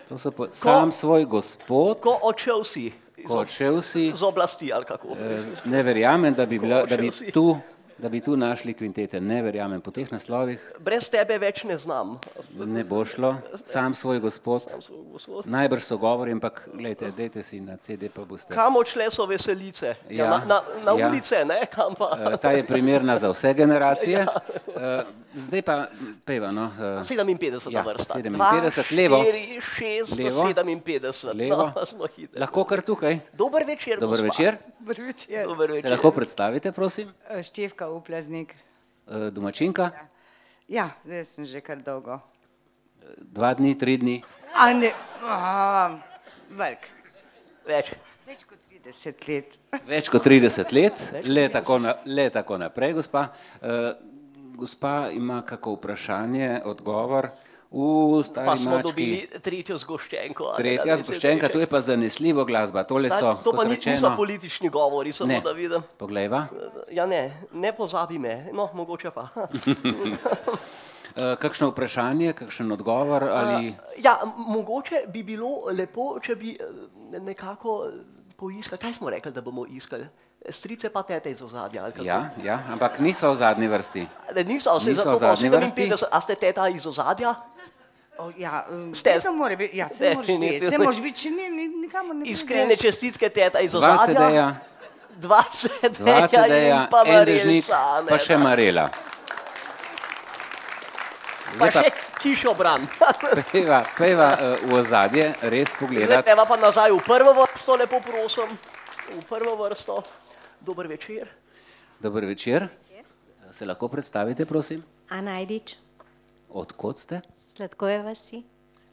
To so po, sam svoj gospod, Ko odšel si. ko odšel si, Z oblasti ali kako. eh, ne verjamem, da bi, bila, da bi tu da bi tu našli kvintete. Ne verjamem, po teh naslovih Brez tebe več ne znam. ne bo šlo. Sam svoj gospod. gospod. Najbrž so govori, ampak gledajte, dajte si na CD, pa boste. Kam odšle so veselice? Ja, Ja, na na, na ja. ulice, ne? Kam pa? Eh, Ta je primerna za vse generacije. Ja. Eh, Zdaj pa peva, no. eh, 57. ja, vrsta. 57, levo. 4, 6, Levo. 57. Levo. No. Lahko kar tukaj. Dober večer, Dober večer. Dober večer. Dober Se večer. lahko predstavite, prosim? Eh, Števka Uplaznik. Eh, Domačinka? Ja, zdaj sem že kar dolgo. Dva dni, tri dni. A ne, a, velik. Več. Več kot 30 let. Več kot 30 let, le tako, na, le tako naprej, gospa. Uh, gospa ima kako vprašanje, odgovor. V Pa stari smo mački. dobili tretjo zgoščenko. ne, Tretja se zgoščenka, to je pa zanesljivo glasba. Tole so, Stari, To pa rečeno, niso politični govori, samo Ne. da vidim. Poglejva. Ja, ne, ne pozabi me, no, mogoče pa. Uh, kakšno vprašanje, kakšen odgovor ali Ja, mogoče bi bilo lepo, če bi eh, nekako poiskali, kaj smo rekli, da bomo iskali? Strice pa tete iz ozadja. Ja, ja, ampak niso v zadnji vrsti. Ne, niso, Niso zato v pa zadnji vrsti. 57, a ste teta iz ozadja? O, ja, um, Ste- to mora biti, ja, se moraš biti, se moraš biti, če ni, ni, nikamor ne Iskrene prideš. čestitke teta iz Dva ozadja. Dva dva CD-ja CD-ja, in pa en dežnik, pa še. Marela. Pa še kišobran. peva, peva uh, v ozadje, res Zdaj pogledati. peva pa nazaj v prvo vrsto, lepo prosim. V prvo vrsto. Dober večer. Dober večer. Se lahko predstavite, prosim? Ana Ajdič, Odkot ste? Sladkove vasi.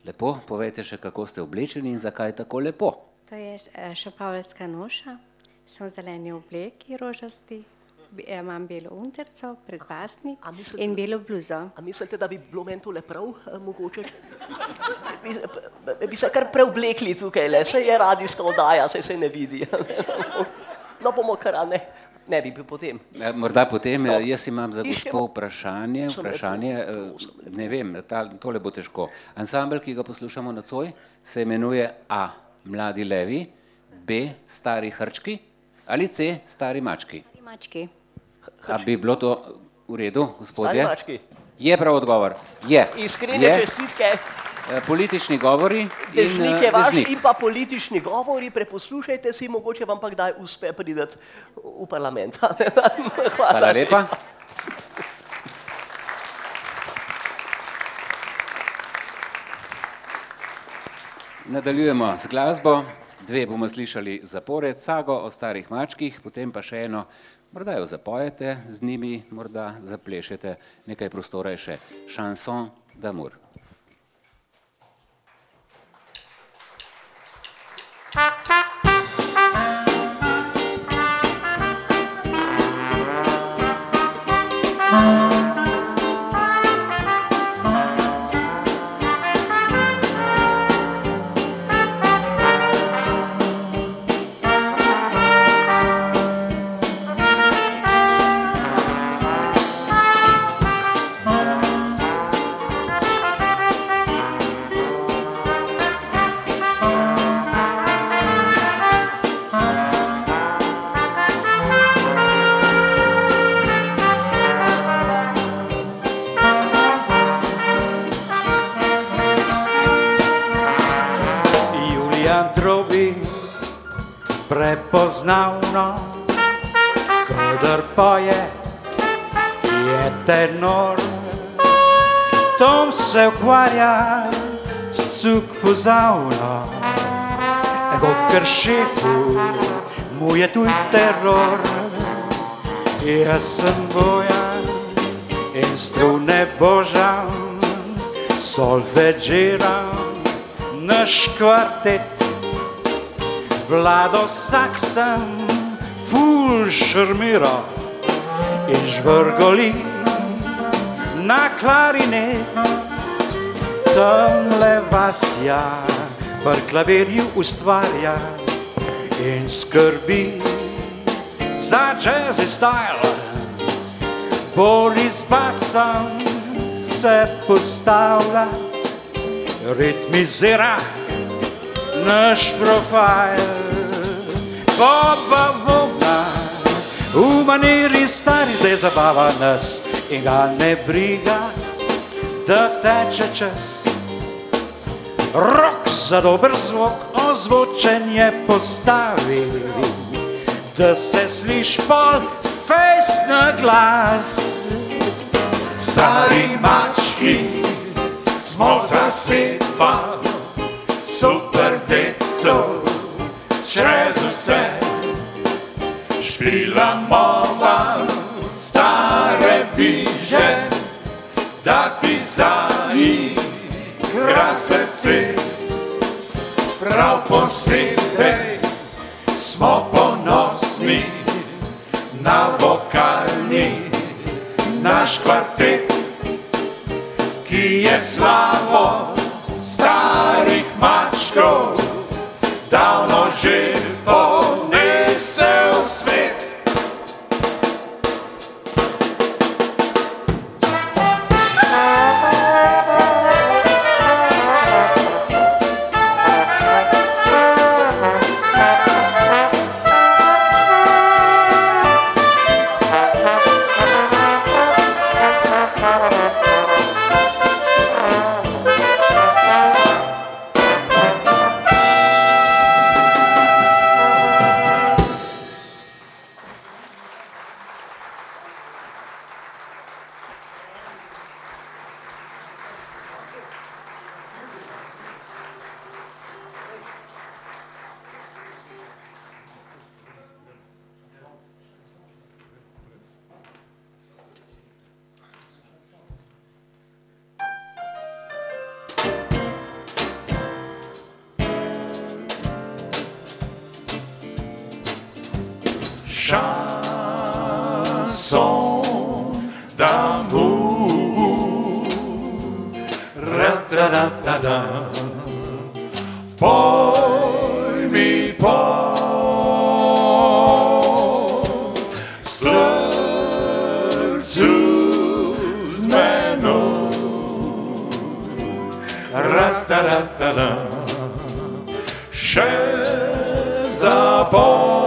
Lepo, povejte še, kako ste oblečeni in zakaj tako lepo. To je eh, šapavljska noša, sem v zeleni obleki rožasti, eh, imam belo unterco, predpasnik in belo bluzo. A mislite, da bi bilo meni tole prav, eh, mogoče? Bi, bi se kar preoblekli tukaj, le se je radijska oddaja, se se ne vidi. No, bomo kar, a ne, ne bi bil potem. Eh, Morda potem, No. eh, jaz imam za gospo vprašanje, vprašanje, eh, ne vem, ta, tole bo težko. Ansambel, ki ga poslušamo nocoj, se imenuje A. Mladi levi, B. Stari hrčki ali C. Stari mački. Mački. A bi bilo to v redu, gospodje? Stari mački. Je prav odgovor. Je. Iskrene čestitke. Eh, Politični govori Dežnik eh, je vaš dežnik. in pa politični govori, preposlušajte si, mogoče vam pa kdaj uspe priti v parlament. Hvala lepa. Nadaljujemo z glasbo. Dve bomo slišali zapored, sago o starih mačkih, potem pa še eno, morda jo zapojete z njimi, morda zaplešete, nekaj prostora je še šanson d'amour. Drobi prepoznavno, kadar poje, je tenor. Tom se ukvarja s cuk pozavno, kot šefu mu je tuj teror. Jaz sem bojan in strune božam, solfeggiram naš kvartet, vlado saksam, ful šarmira in žvrgoli na klarinet. Tamle vasja, par klavirju ustvarja in skrbi za jazzy style. Bolj z basom se postavlja ritmizira naš profil. Boba Boga, v maniri stari zdaj zabava nas in ga ne briga, da teče čas. Rok za dober zvok, ozvočenje postavi, da se sliš pol fejs na glas. Stari mački smo zasedba, super deco, čez vse. Špilamo vam stare viže, da ti zaigra srce. Prav posebej smo ponosni na vokalni naš kvartet, ki je slavo starih mačkov davno že ponesel v Ra-ta-ra-ta-da. Poj mi po srcu z menou. Ra-ta-ra-ta-da. Še zapomnim chanson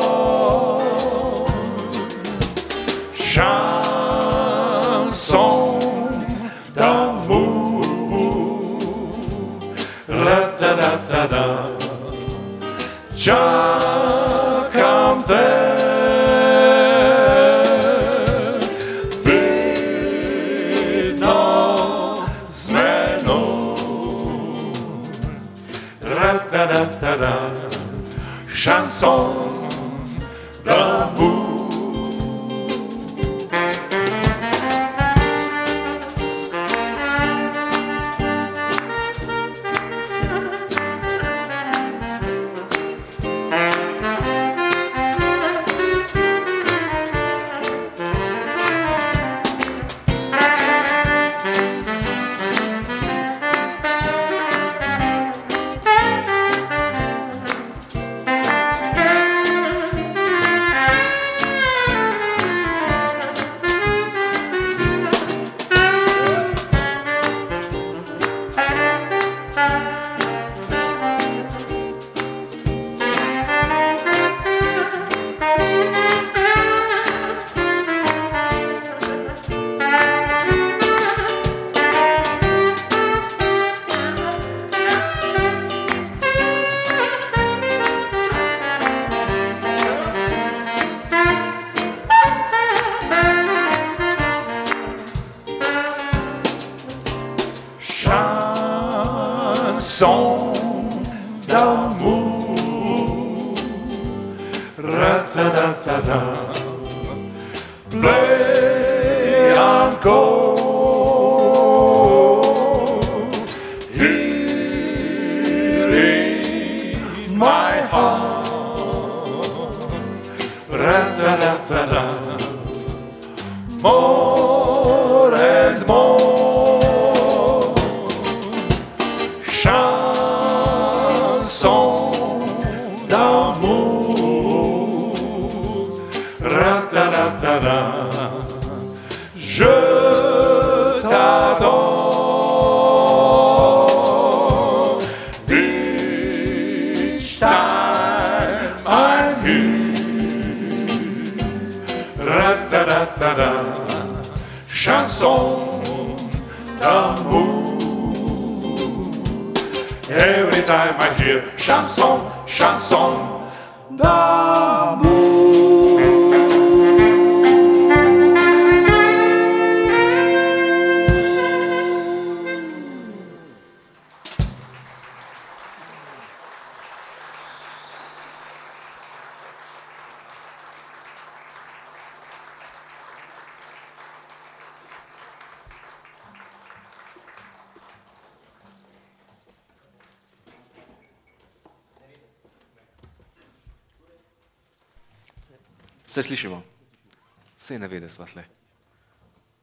Vede, sva sle.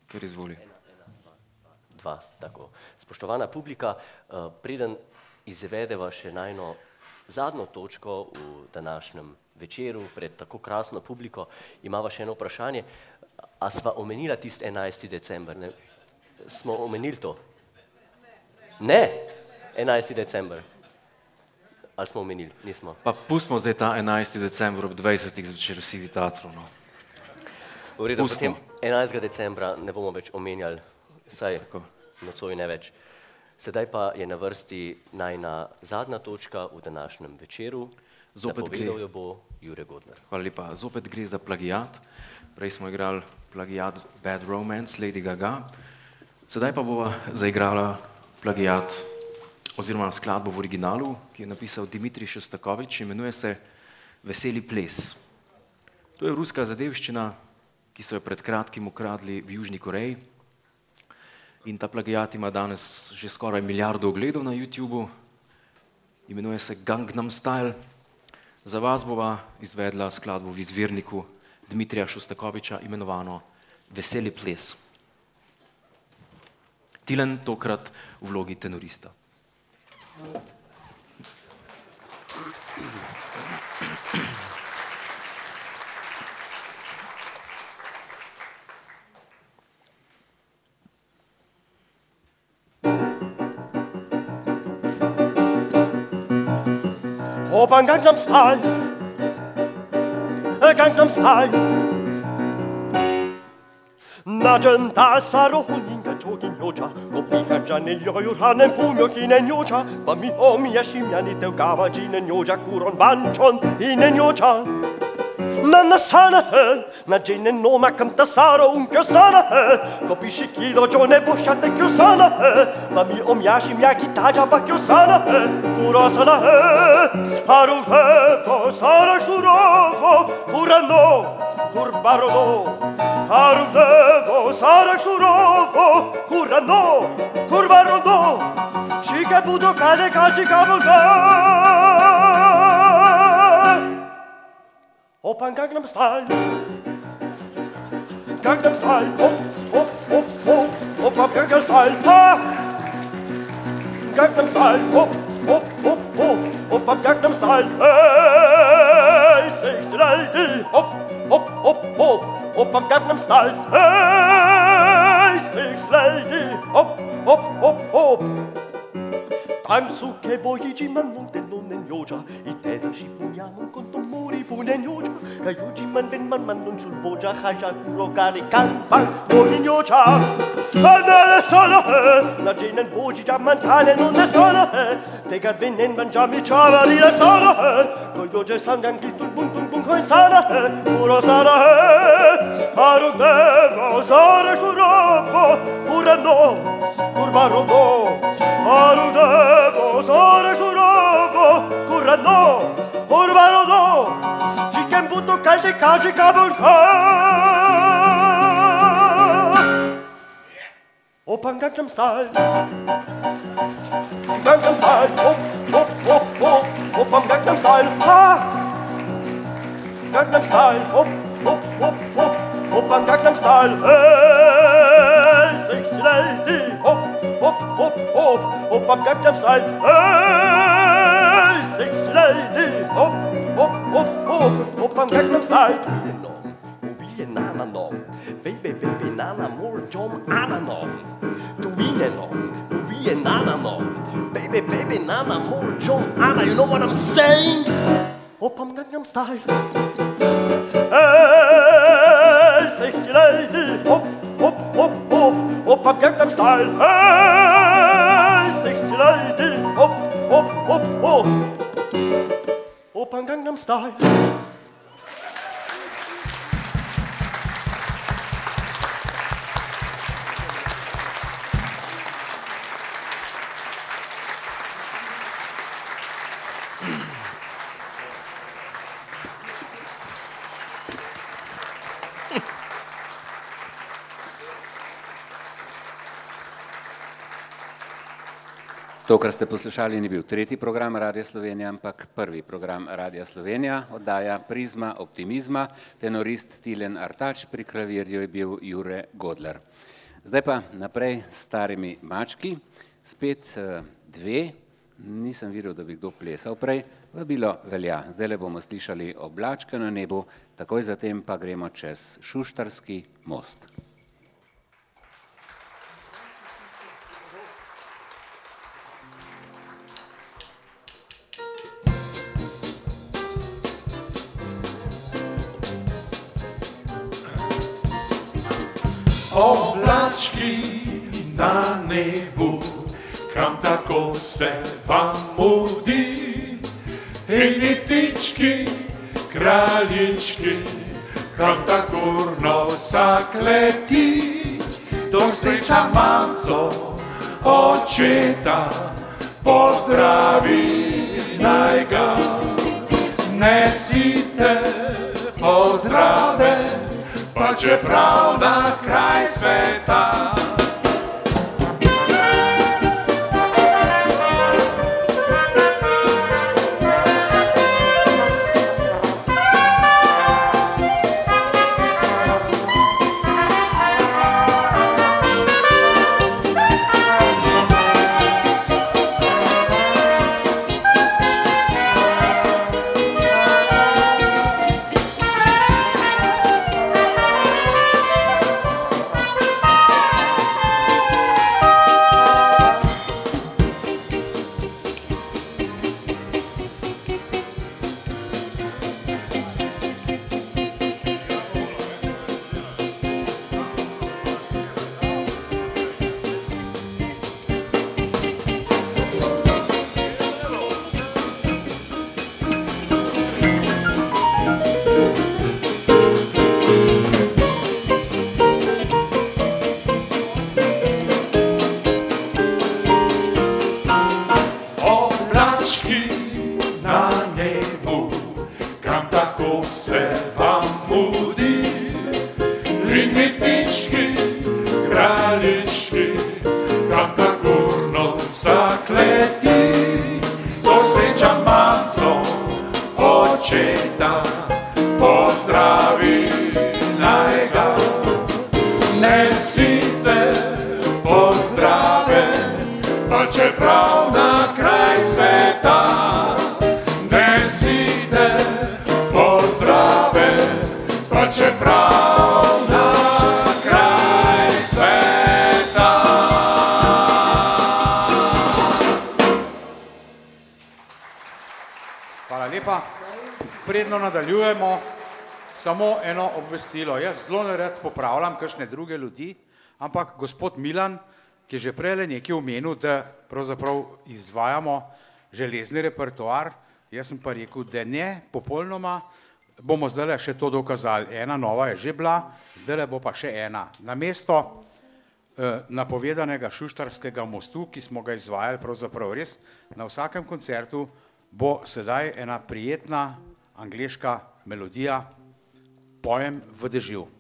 Ker izvoli. Dva, tako. Spoštovana publika, eh, preden izvedeva še najno zadnjo točko v današnjem večeru pred tako krasno publiko, imava še eno vprašanje. A sva omenila tisti 11. december? Ne? Smo omenili to? Ne, 11. december. Ali smo omenili? Nismo. Pa pustimo zdaj ta 11. december ob 20. zvečer vsi v teatru. No. V redu, potem 11. decembra ne bomo več omenjali, saj nocoj ne več. Sedaj pa je na vrsti najna zadnja točka v današnjem večeru. Zopet gre. jo bo Jure Godler. Hvala lepa. Zopet gre za plagijat. Prej smo igrali plagijat Bad Romance, Lady Gaga. Sedaj pa bova zaigrala plagijat oziroma skladbo v originalu, ki je napisal Dimitrij Šostakovič, imenuje se Veseli ples. To je ruska zadevščina, ki so jo pred kratkim ukradli v Južni Koreji. In ta plagijat ima danes že skoraj milijardo ogledov na YouTubu. Imenuje se Gangnam Style. Za vas bova izvedla skladbo v izvirniku Dmitrija Šostakoviča imenovano Veseli ples. Tilen tokrat v vlogi tenorista. 오빤 강남 스타일 강남 스타일 낮은 따사로운 인간적인 여자 커피 한잔에 여유하는 품격 있는 여자 밤이 오미야 심야니 떼 까마지는 여자 그런 만천 있는 여자 ma non sana la gente non ma canta sara un che sana capisci chi ragione posciate che sana ma mi o mi asci mi agitaja pa che sana cura sana parul peto sara surovo cura no curbaro do parul devo sara surovo cura no curbaro do ci che budo cade caci cavolo Opa Gangnam Style. Gangnam Style. Op, op, op, op. Opa Gangnam Style. Ah. Gangnam Style. Op, op, op, op. Opa Gangnam Style. Hey, six, right. Op, op, op, op. Opa Gangnam Style. Hey, six, right. Op, op, op, op. Tanzu che voglio man monte ioggia I teda și puneam în contumuri pune ioggia Ca iugi man ven man man non sul boggia Haja curo care can pan Vogi ioggia Anale solo he La gena in bogi già mantane non eh! ne solo Te gar venen man già mi ciava li la solo he Coi ioggia sangue anche tu bun bun bun coin sana he Curo sana he Aro devo osare curopo Cura no Curvaro no. Aro devo osare curopo Kura no Kurbaro no Chicken butto calde cagi kabulka Open Gangnam Style. Gangnam Style. Hop, hop, hop, hop Open Gangnam Style. Ha! Gangnam Style. Hop, hop, hop, hop Open Gangnam Style. Hey, six lady, hop, hop, hop, hop, hop, up, tap, tap, side. Hey, six lady, hop, hop, hop, hop, hop, up, tap, tap, side. Ananom, baby, baby, nana, more Tom Ananom, Duinenom, Duien Ananom, baby, baby, nana, more Tom Anna. You know what I'm saying? Hop, Gangnam Style. Hey, sexy lady, hop. hop, hop, hop, am Gang am Style. Es ist leider, hop, hop, hop, hop. Hop am Gang am Style. To, kar ste poslušali, ni bil tretji program Radia Slovenija, ampak prvi program Radia Slovenija, oddaja Prizma optimizma, tenorist Tilen Artač, pri klavirju je bil Jure Godler. Zdaj pa naprej s starimi mački, spet eh, dve, nisem videl, da bi kdo plesal prej, vabilo velja. Zdaj le bomo slišali oblačke na nebu, takoj zatem pa gremo čez Šuštarski most. Oblački na nebu, kam tako se vam mudi. In litički, kraljički, kam tako nosak leti. To sreča mamco, očeta, pozdravi naj ga. Nesite pozdrave, pa čeprav na kraj sveta. Popravljam kakšne druge ljudi, ampak gospod Milan, ki je že prej nekaj omenil, da pravzaprav izvajamo železni repertoar, jaz sem pa rekel, da ne, popolnoma bomo zdaj še to dokazali. Ena nova je že bila, zdaj bo pa še ena. Namesto eh, napovedanega šuštarskega mostu, ki smo ga izvajali pravzaprav res na vsakem koncertu, bo sedaj ena prijetna angliška melodija Pojem v dežju.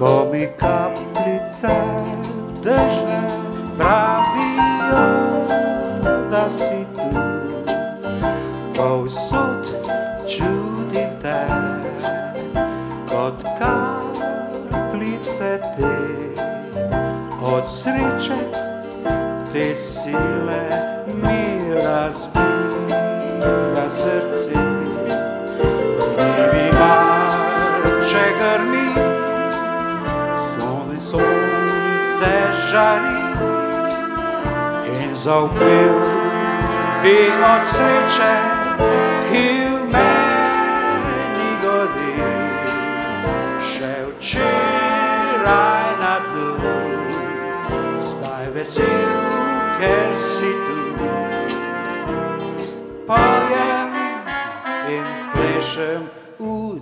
Ko mi kapljice dežne pravijo, sreče te sile mi razbija srce. Ni mar, če grmi, sonce, sonce žari in zaupil bi od sreče, ki zdaj vesel, ker si tu. Pojem in plešem v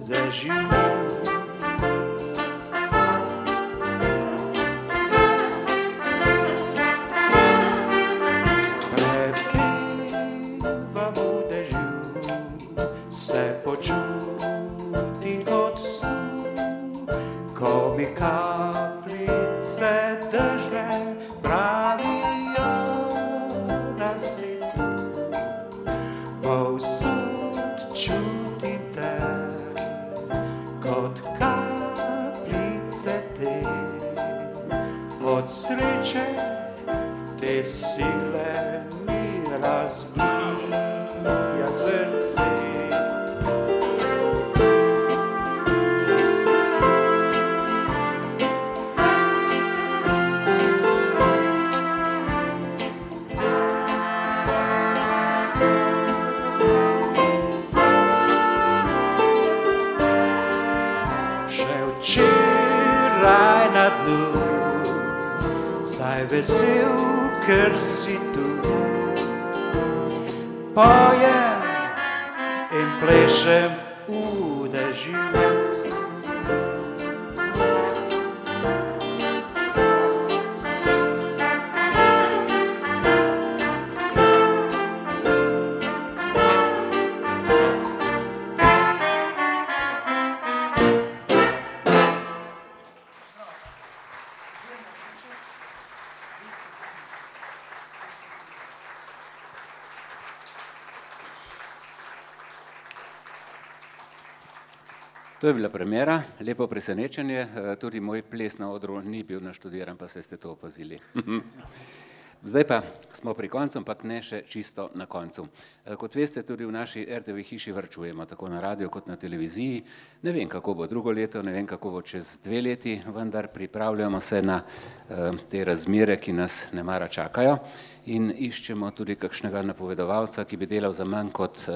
To je bila premjera, lepo presenečenje. Eh, Tudi moj ples na odru ni bil naštudiran, pa se ste to opazili. Zdaj pa smo pri koncu, ampak ne še čisto na koncu. Eh, Kot veste, tudi v naši RTV hiši vrčujemo, tako na radiju kot na televiziji. Ne vem, kako bo drugo leto, ne vem, kako bo čez dve leti, vendar pripravljamo se na eh, te razmere, ki nas ne mara čakajo in iščemo tudi kakšnega napovedovalca, ki bi delal za manj kot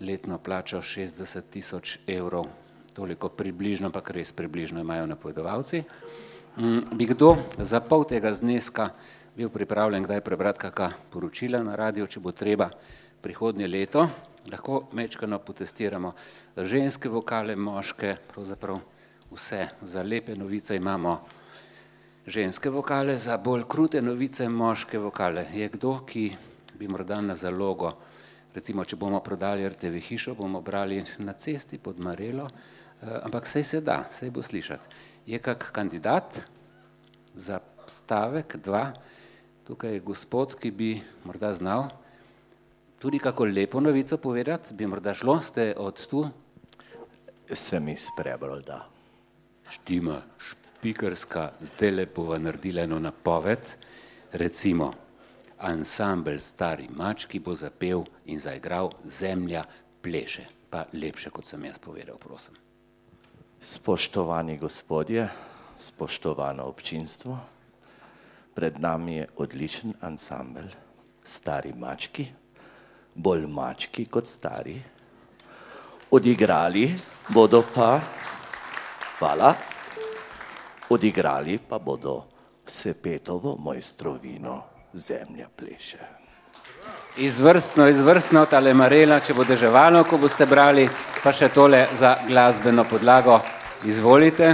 letno plačo 60 tisoč evrov toliko približno, ampak res približno imajo napovedovalci. Mm, Bi kdo za pol tega zneska bil pripravljen kdaj prebrati kakšna poročila na radio, če bo treba prihodnje leto, lahko mečkano potestiramo ženske vokale, moške, pravzaprav vse, za lepe novice imamo ženske vokale, za bolj krute novice moške vokale. Je kdo, ki bi morda na zalogo, recimo, če bomo prodali RTV hišo, bomo brali na cesti pod Marelo, ampak sej se da, sej bo slišati. Je kak kandidat za stavek, dva, tukaj je gospod, ki bi morda znal tudi kako lepo novico povedati, bi morda šlo, ste od tu? Sem iz Prebrolda. Štima, špikarska, zdaj lepo va naredila eno napoved, recimo, ansambel Stari mački bo zapel in zaigral Zemlja pleše, pa lepše, kot sem jaz povedal, prosim. Spoštovani gospodje, spoštovano občinstvo, pred nami je odličen ansambel Stari mački, bolj mački kot stari. Odigrali bodo pa, hvala, odigrali pa bodo Sepetovo mojstrovino Zemlja pleše. Izvrstno, izvrstno, tale Marela, če bo deževalo, ko boste brali, pa še tole za glasbeno podlago. Izvolite,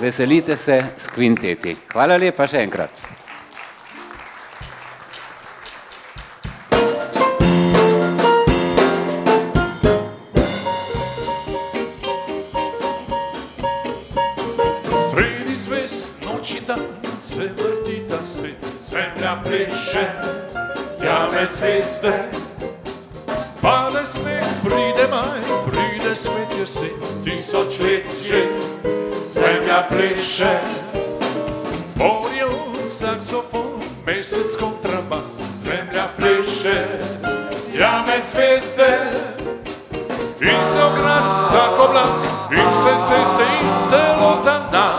veselite se s kvinteti. Hvala lepa še enkrat. zvezde Pale sneg, pride maj, pride svet jesen Tisočletje zemlja pleše. Orion, saksofon, mesec kontrabas Zemlja pleše, jame zvezde Izograd, zakoblak, im se ceste in celotan dan.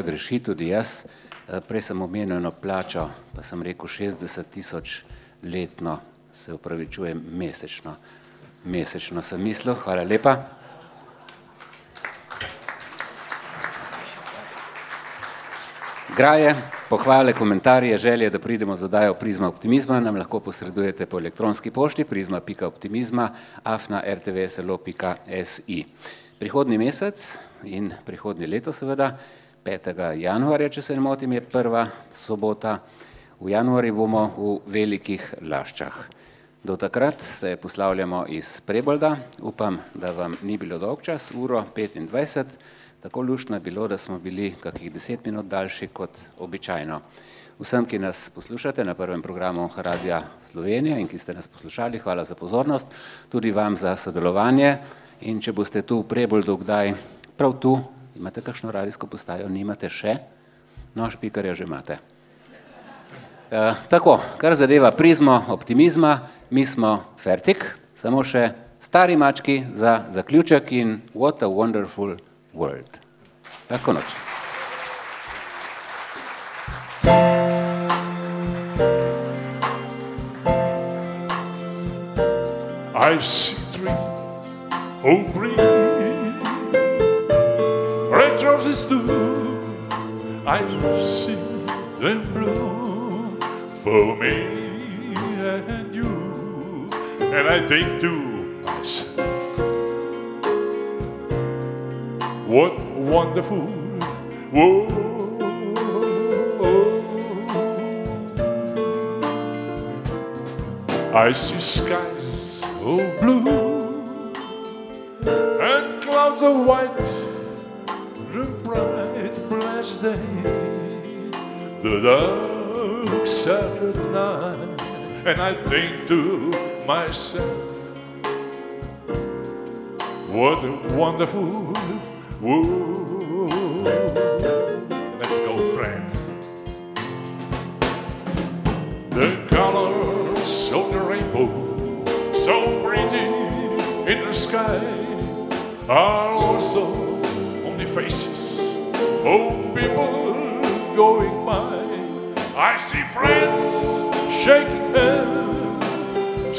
Kdor dela greši, tudi jaz. Eh, Prej sem omenil eno plačo, pa sem rekel 60 tisoč letno, se upravičujem, mesečno. Mesečno sem mislil, hvala lepa. Graje, pohvale, komentarje, želje, da pridemo z oddajo Prizma optimizma, nam lahko posredujete po elektronski pošti prizma.optimizma afna rtvslo.si. Prihodni mesec in prihodnje leto seveda 5. januarja, če se ne motim, je prva sobota. V januarju bomo v velikih laščah. Do takrat se poslavljamo iz Prebolda. Upam, da vam ni bilo dolg čas, uro 25. Tako luštno je bilo, da smo bili kakih 10 minut daljši kot običajno. Vsem, ki nas poslušate na prvem programu Radia Slovenija in ki ste nas poslušali, hvala za pozornost, tudi vam za sodelovanje. In če boste tu v Preboldu kdaj prav tu, imate kakšno radijsko postajo, nimate še, no, špikarja že imate. E, tako, kar zadeva prizmo optimizma, mi smo fertik, samo še stari mački za zaključek in what a wonderful world. Lahko noč. I see trees, oh green, red roses too. I see them bloom for me and you, and I think to myself, what wonderful world. I see skies of blue and clouds of white, the dark, sacred night, and I think to myself, what a wonderful world. Let's go, friends. The colors of the rainbow, so pretty in the sky, are also on the faces of people going by. I see friends shaking hands,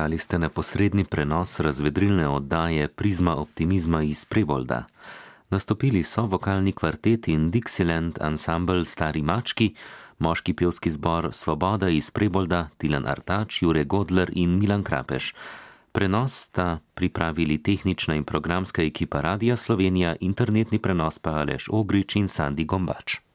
Poslušali ste neposredni prenos razvedrilne oddaje Prizma optimizma iz Prevolda. Nastopili so vokalni kvartet in Dixieland ensemble Stari mački, moški pevski zbor Svoboda iz Prebolda, Tilan Artač, Jure Godler in Milan Krapeš. Prenos sta pripravili tehnična in programska ekipa Radia Slovenija, internetni prenos pa Aleš Ogrič in Sandi Gombač.